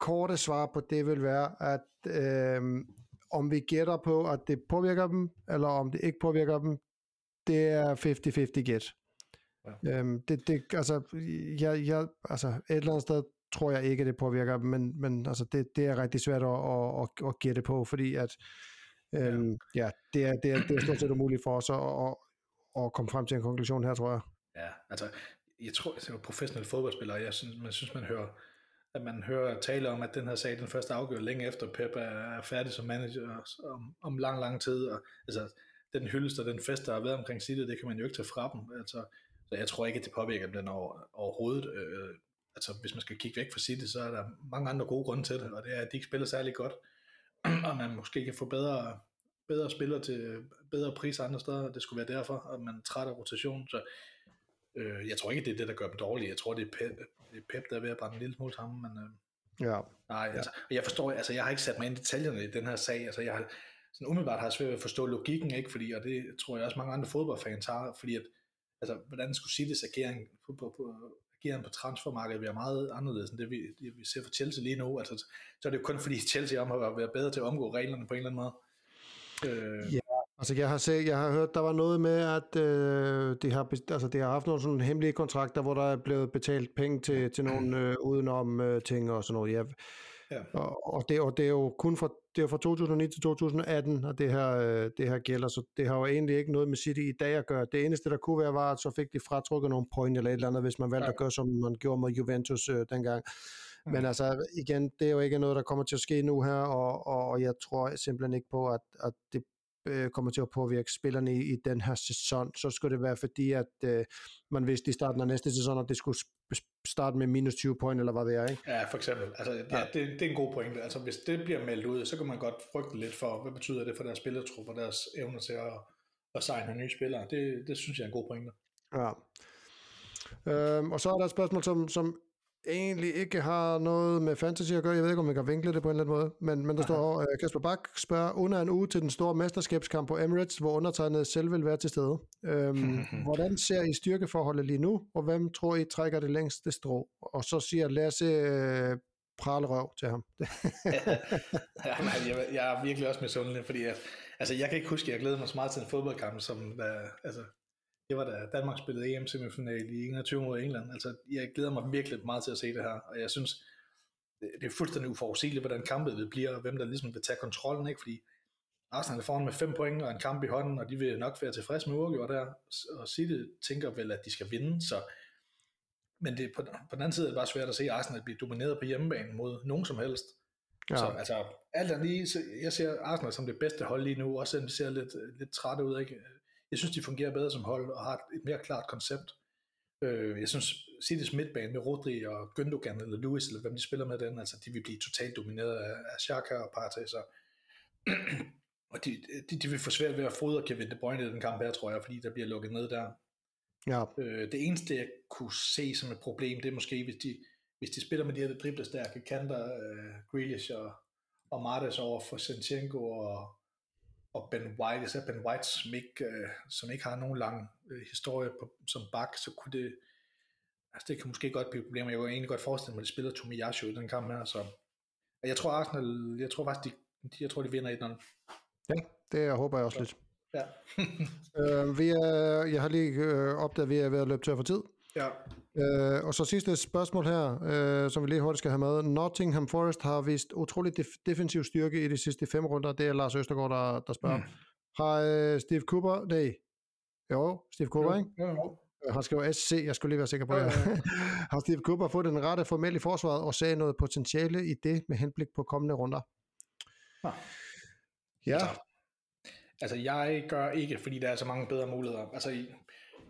korte svar på det vil være, at øhm, om vi gætter på, at det påvirker dem, eller om det ikke påvirker dem, det er 50-50 gæt. Ja. Øhm, det, det, altså, jeg, jeg, altså, et eller andet sted tror jeg ikke, det påvirker men, men altså, det, det er rigtig svært at, at, at, at gætte på, fordi at øhm, ja. ja, det, er, det, er, det er stort set umuligt for os at, at, at komme frem til en konklusion her, tror jeg. Ja, altså, jeg tror, at er professionel fodboldspiller, jeg synes, man synes, man hører, at man hører tale om, at den her sag, den første afgør længe efter Pep er færdig som manager om, om lang, lang tid. Og, altså, den hyldest og den fest, der har været omkring City, det kan man jo ikke tage fra dem. Altså, Så jeg tror ikke, at det påvirker dem den over, overhovedet. Øh, altså, hvis man skal kigge væk fra City, så er der mange andre gode grunde til det, og det er, at de ikke spiller særlig godt, [clears throat] og man måske kan få bedre, bedre spillere til bedre priser andre steder. Det skulle være derfor, at man er træt af rotation. Så øh, jeg tror ikke, det er det, der gør dem dårlige. Jeg tror, det er Pep, det er Pep der er ved at brænde en lille smule sammen, men... Øh, Ja. Nej, altså, jeg forstår, altså jeg har ikke sat mig ind i detaljerne i den her sag, altså jeg har, sådan umiddelbart har jeg svært ved at forstå logikken, ikke, fordi, og det tror jeg også mange andre fodboldfans har, fordi at, altså, hvordan skulle Citys agering på, på, på, ageren på transfermarkedet være meget anderledes end det, vi, det, vi ser for Chelsea lige nu, altså, så er det jo kun fordi Chelsea om har været bedre til at omgå reglerne på en eller anden måde. Øh, Ja, altså jeg har set, jeg har hørt, der var noget med, at øh, de, har, altså, de har haft nogle sådan hemmelige kontrakter, hvor der er blevet betalt penge til, til nogle [clears throat] øh, udenom øh, ting og sådan noget. Ja. Ja. Og, og, det, og det er jo kun fra, det er fra 2009 til 2018, og det her, øh, det her gælder, så det har jo egentlig ikke noget med City i dag at gøre. Det eneste, der kunne være, var, at så fik de fratrukket nogle point eller et eller andet, hvis man valgte Ja. at gøre, som man gjorde med Juventus øh, dengang. Men altså, igen, det er jo ikke noget, der kommer til at ske nu her, og, og, og jeg tror simpelthen ikke på, at, at det øh, kommer til at påvirke spillerne i, i den her sæson, så skulle det være fordi, at øh, man vidste i starten af næste sæson, at det skulle starte med minus 20 point, eller hvad det er, ikke? Ja, for eksempel. Altså, ja, Ja. det, det er en god pointe. Altså, hvis det bliver meldt ud, så kan man godt frygte lidt for, hvad betyder det for deres spillertrup og deres evner til at, at signe nye spillere. Det, det synes jeg er en god pointe. Ja. Øhm, og så er der et spørgsmål, som, som egentlig ikke har noget med fantasy at gøre. Jeg ved ikke, om man kan vinkle det på en eller anden måde. Men, men der står, øh, Kasper Bak spørger, under en uge til den store mesterskabskamp på Emirates, hvor undertegnet selv vil være til stede. Øhm, [laughs] hvordan ser I styrkeforholdet lige nu, og hvem tror I trækker det længste strå? Og så siger Lasse øh, pralerøv til ham. [laughs] ja, men jeg, jeg er virkelig også misundelig, fordi at, altså, jeg kan ikke huske, at jeg glæder mig så meget til en fodboldkamp, som da, altså, det var da Danmark spillede EM-semifinal i 21 mod England. Altså, jeg glæder mig virkelig meget til at se det her, og jeg synes, det, er fuldstændig uforudsigeligt, hvordan kampet vil blive, og hvem der ligesom vil tage kontrollen, ikke? Fordi Arsenal er foran med fem point og en kamp i hånden, og de vil nok være tilfreds med uafgjort der, og City tænker vel, at de skal vinde, så men det, på, på den anden side er det bare svært at se Arsenal blive domineret på hjemmebane mod nogen som helst. Ja. Så altså, alt andet lige, så jeg ser Arsenal som det bedste hold lige nu, også selvom de ser lidt, lidt trætte ud. Ikke? Jeg synes, de fungerer bedre som hold og har et, mere klart koncept. Øh, jeg synes, City's midtbane med Rodri og Gündogan eller Lewis, eller hvem de spiller med den, altså de vil blive totalt domineret af, af Xhaka og Partey, så [clears throat] og de, de, de vil få svært ved at fodre Kevin De Bruyne i den kamp her, tror jeg, fordi der bliver lukket ned der. Ja. Øh, det eneste, jeg kunne se som et problem, det er måske, hvis de, hvis de spiller med de her driblestærke kanter, øh, Grealish og, og Martes over for Sinchenko og, og Ben White, især Ben White, som ikke, øh, som ikke har nogen lang øh, historie på, som bak, så kunne det, altså det kan måske godt blive et problem, jeg kunne egentlig godt forestille mig, at de spiller Tomiyasu i den kamp her, så jeg tror Arsenal, jeg tror faktisk, de, jeg tror, de vinder 1-0. Ja, det jeg håber jeg også lidt. Ja. [laughs] øh, vi er, jeg har lige øh, opdaget, at vi er ved at løbe tør for tid. ja. Øh, og så sidste spørgsmål her, øh, som vi lige hurtigt skal have med. Nottingham Forest har vist utrolig def- defensiv styrke i de sidste fem runder. Det er Lars Østergaard, der, der spørger. Mm. Har øh, Steve Cooper, nej, jo, Steve Cooper, ikke? Jo, jo. Øh, Han skriver SC, jeg skulle lige være sikker på Ja, det. ja, ja. [laughs] har Steve Cooper fået den rette formel i forsvaret og sagde noget potentiale i det med henblik på kommende runder? Ah. Ja, Altså, Altså, jeg gør ikke, fordi der er så mange bedre muligheder. Altså, i-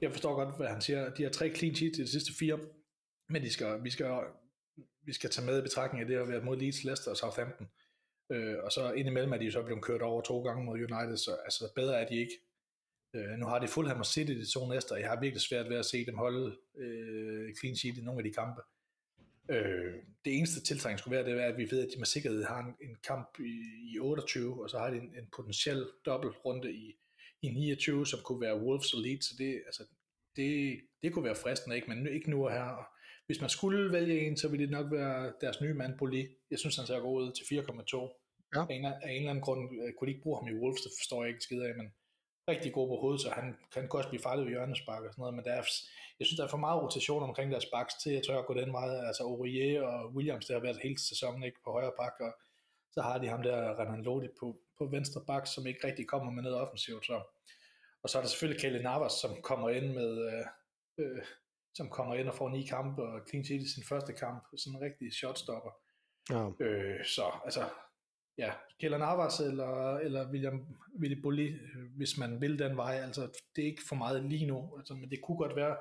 jeg forstår godt, hvad han siger. De har tre clean sheets i de sidste fire, men de skal, vi, skal, vi skal tage med i betragtning af det at være mod Leeds, Leicester og Southampton. Øh, og så indimellem er de så blevet kørt over to gange mod United, så altså, bedre er de ikke. Øh, nu har de Fulham og City de to næste, og jeg har virkelig svært ved at se dem holde øh, clean sheet i nogle af de kampe. Øh, det eneste tiltrækning skulle være, det er, at vi ved, at de med sikkerhed har en, en kamp i, i 28, og så har de en, en potentiel dobbeltrunde i, i 29, som kunne være Wolves og Leeds, så det, altså, det, det kunne være fristende, ikke? men ikke nu og her. Hvis man skulle vælge en, så ville det nok være deres nye mand, Boli. Jeg synes, han ser god ud til 4,2. Ja. Af, en, af en eller anden grund øh, kunne de ikke bruge ham i Wolves, det forstår jeg ikke skid af, men rigtig god på hovedet, så han kan også blive farlig ved hjørnespark og sådan noget, men der er, jeg synes, der er for meget rotation omkring deres backs til, jeg tør at gå den vej, altså Aurier og Williams, der har været hele sæsonen ikke på højre bak, og så har de ham der Renan Lodi på, på venstre bak, som ikke rigtig kommer med noget offensivt, så. Og så er der selvfølgelig Kelle Navas, som kommer ind med, øh, øh, som kommer ind og får ni kampe, og clean sheet i sin første kamp, sådan en rigtig shotstopper. ja. Øh, så altså, ja, Keller Navas eller, eller William Willy Bulli, hvis man vil den vej. Altså, det er ikke for meget lige nu, altså, men det kunne godt være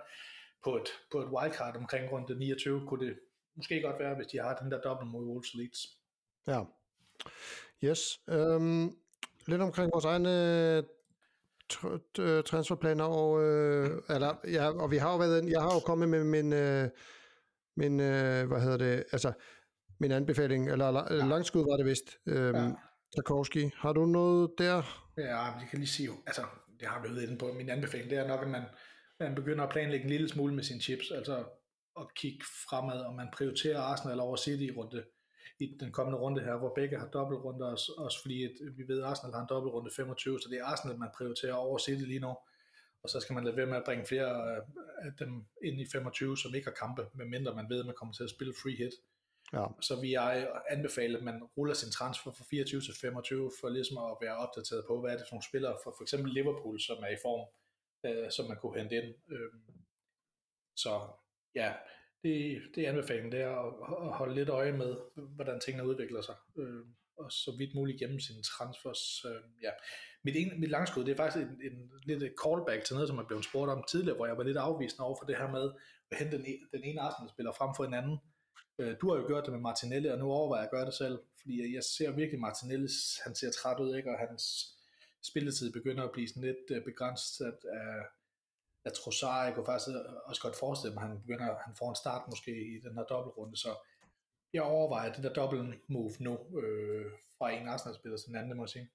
på et, på et wildcard omkring rundt 29, kunne det måske godt være, hvis de har den der dobbelt mod Wolves Leeds. Ja. Yes. Øhm, lidt omkring vores egne tr- transferplaner, og, øh, eller, ja, og vi har jo været, jeg har jo kommet med min, øh, min øh, hvad hedder det, altså, min anbefaling, eller ja. langskud var det vist, øhm, ja. Tarkovski. Har du noget der? Ja, jeg kan lige sige, altså, det har været inde på, min anbefaling, det er nok, at man, man begynder at planlægge en lille smule med sine chips, altså at kigge fremad, og man prioriterer Arsenal over City i runde, i den kommende runde her, hvor begge har dobbeltrunde, også, også fordi at vi ved, at Arsenal har en dobbeltrunde 25, så det er Arsenal, man prioriterer over City lige nu, og så skal man lade være med at bringe flere af dem ind i 25, som ikke har kampe, medmindre man ved, at man kommer til at spille free hit. Ja. Så vi har anbefalet, at man ruller sin transfer fra 24 til 25, for ligesom at være opdateret på, hvad er det for nogle spillere, for for eksempel Liverpool, som er i form, øh, som man kunne hente ind. Øh, så ja, det, det er anbefalingen, det er at, at holde lidt øje med, hvordan tingene udvikler sig, øh, og så vidt muligt gennem sine transfers. Øh, ja. mit, en, mit langskud, det er faktisk en, en lidt et callback til noget, som jeg blev spurgt om tidligere, hvor jeg var lidt afvisende over for det her med at hente den, e, den ene Arsenal-spiller frem for en anden. Øh, du har jo gjort det med Martinelli, og nu overvejer jeg at gøre det selv, fordi jeg ser virkelig Martinelli, han ser træt ud, ikke? og hans spilletid begynder at blive sådan lidt øh, begrænset af, af Trossard. Jeg kunne faktisk også godt forestille mig, at han, begynder, han får en start måske i den her dobbeltrunde, så jeg overvejer det der dobbelt move nu, øh, fra en Arsenal-spiller til den anden, må jeg sige.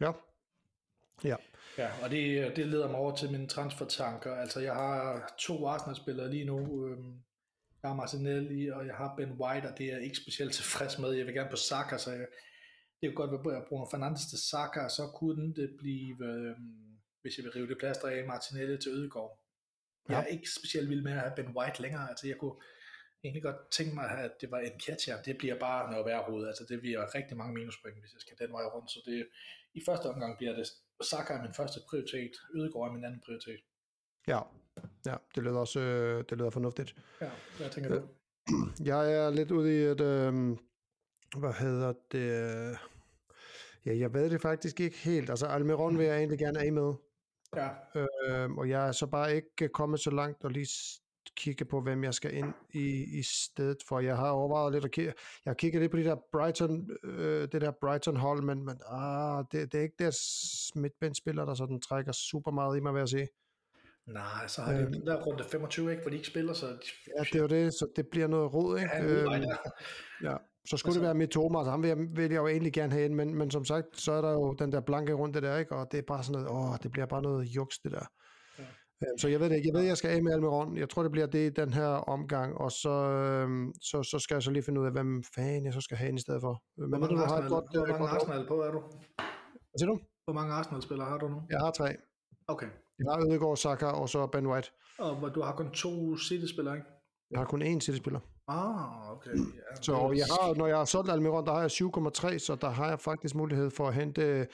Ja. Ja. Ja, og det, det leder mig over til mine transfertanker. Altså, jeg har to Arsenal-spillere lige nu. Øh, jeg har Martinelli, og jeg har Ben White, og det er jeg ikke specielt [laughs] tilfreds med. Jeg vil gerne på Saka, så jeg, det kunne godt være Bruno Fernandes til Saka, så kunne det blive, øh, hvis jeg vil rive det plaster af, Martinelli til Ødegård. Ja. Jeg er ikke specielt vild med at have Ben White længere, altså jeg kunne egentlig godt tænke mig, at det var en catcher, det bliver bare noget værre hoved, altså det bliver rigtig mange minuspoint, hvis jeg skal den vej rundt, så det, i første omgang bliver det, Saka er min første prioritet, Ødegård er min anden prioritet. Ja, ja det lyder også øh, det lyder fornuftigt. Ja, hvad tænker du? [clears throat] Jeg er lidt ude i et, øh, hvad hedder det, ja, jeg ved det faktisk ikke helt. Altså Almiron vil jeg egentlig gerne af med. Ja. Øh, og jeg er så bare ikke kommet så langt og lige kigge på, hvem jeg skal ind i, i stedet for. Jeg har overvejet lidt at kigge, jeg har kigget lidt på de der Brighton, øh, det der Brighton hold, men, men ah, det, det er ikke deres midtbandspiller, der sådan trækker super meget i mig, vil jeg sige. Nej, så har de øhm, den der runde 25, ikke, hvor de ikke spiller, så... Ja, det er jo det, så det bliver noget rod, ikke? Ja, øhm, ja. Så skulle altså, det være mit Thomas, ham vil jeg, vil jeg jo egentlig gerne have ind, men, men som sagt, så er der jo den der blanke runde der, ikke? Og det er bare sådan noget, åh, det bliver bare noget juks, det der. Ja. Øhm, så jeg ved det ikke. Jeg ved, jeg skal af med Almiron. Jeg tror, det bliver det i den her omgang, og så, øhm, så, så skal jeg så lige finde ud af, hvem fanden jeg så skal have ind i stedet for. Men hvor mange, du har et godt, hvor mange godt Arsenal på er du? Hvad siger du? Hvor mange Arsenal-spillere har du nu? Jeg har tre. Okay. Jeg har Ødegaard, Saka og så Ben White. Og du har kun to City-spillere, ikke? Jeg har kun én City-spiller. Ah, okay. Ja, så jeg har, når jeg har solgt Almiron, der har jeg 7,3, så der har jeg faktisk mulighed for at hente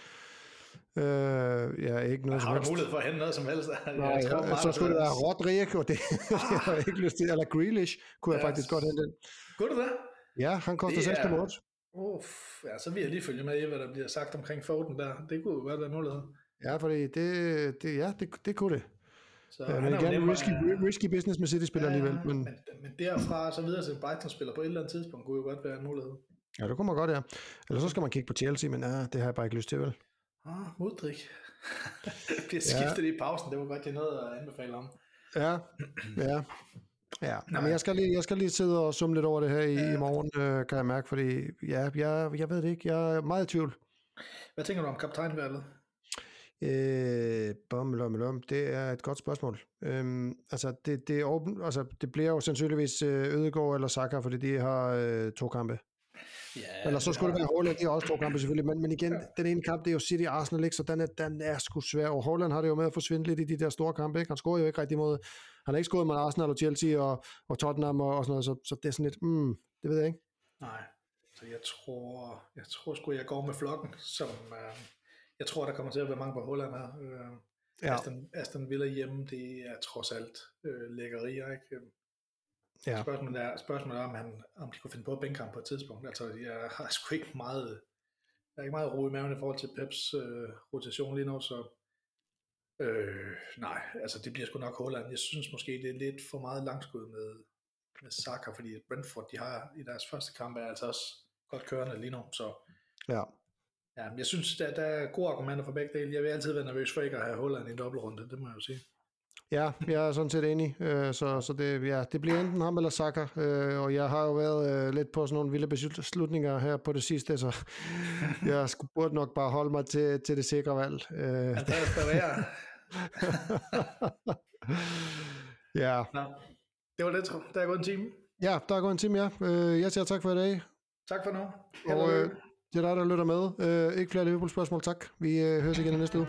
Øh, ja, ikke noget Har du mulighed for at hente noget som helst? [laughs] Nej, jeg tror, så skulle det være Rodrik, og det [laughs] jeg har ikke lyst til. Eller Grealish kunne jeg faktisk godt hente. Kunne du det? Ja, han koster 6,8. Uff, ja, så vil jeg lige følge med i, hvad der bliver sagt omkring Foden der. Det kunne jo godt være mulighed. Ja, fordi det, det, ja, det, det kunne det. Så ja, men igen, risky, risky business med City-spiller ja, alligevel. Men... men, men derfra så videre til Brighton-spiller på et eller andet tidspunkt, kunne jo godt være en mulighed. Ja, det kunne man godt, ja. Eller så skal man kigge på Chelsea, men ja, det har jeg bare ikke lyst til, vel? Ah, Modrik. [laughs] bliver skiftet ja. i pausen, det var godt, jeg noget at anbefale om. Ja, ja. Ja, Nej. men jeg skal, lige, jeg skal lige sidde og summe lidt over det her i, ja. i morgen, øh, kan jeg mærke, fordi ja, jeg, jeg ved det ikke, jeg er meget i tvivl. Hvad tænker du om kaptajnvalget? Øh, bom, lom, lom. Det er et godt spørgsmål. Øhm, altså, det, det, er åben, altså, det bliver jo sandsynligvis øh, Ødegård eller Saka, fordi de har øh, to kampe. Ja, Eller så skulle det, det være Holland, de har også to kampe selvfølgelig, men, men igen, ja. den ene kamp, det er jo City Arsenal, ikke? så den er, den er sgu svær, og Holland har det jo med at forsvinde lidt i de der store kampe, ikke? han scorer jo ikke rigtig mod, han har ikke scoret mod Arsenal og Chelsea og, og Tottenham og, og sådan noget, så, så det er sådan lidt, mm, det ved jeg ikke. Nej, så jeg tror, jeg tror sgu, jeg går med flokken, som, øh, jeg tror, der kommer til at være mange på Holland her. Øh, ja. Aston, Aston Villa hjemme, det er trods alt øh, lækkerier, ikke? Ja. Spørgsmålet er, spørgsmålet er om, han, om de kunne finde på at bænke ham på et tidspunkt. Altså, jeg har sgu ikke meget der er ikke meget ro i maven i forhold til Peps øh, rotation lige nu, så øh, nej, altså det bliver sgu nok Holland. Jeg synes måske, det er lidt for meget langskud med, med Saka, fordi Brentford, de har i deres første kamp, er altså også godt kørende lige nu, så Ja. Ja, jeg synes, der, der er gode argumenter for begge dele. Jeg vil altid være nervøs for ikke at have Holland i en dobbeltrunde, det må jeg jo sige. Ja, jeg er sådan set enig. Øh, så så det, ja, det bliver enten ham eller Saka. Øh, og jeg har jo været øh, lidt på sådan nogle vilde beslutninger her på det sidste, så [laughs] jeg skulle burde nok bare holde mig til, til det sikre valg. Øh, Andreas Barrera. [laughs] ja. Nå, det var det. Der er gået en time. ja, der er gået en time, ja. Øh, jeg siger tak for i dag. Tak for nu. Og øh, det er dig, der lytter med. Øh, ikke flere Liverpool-spørgsmål, tak. Vi øh, høres igen i næste uge.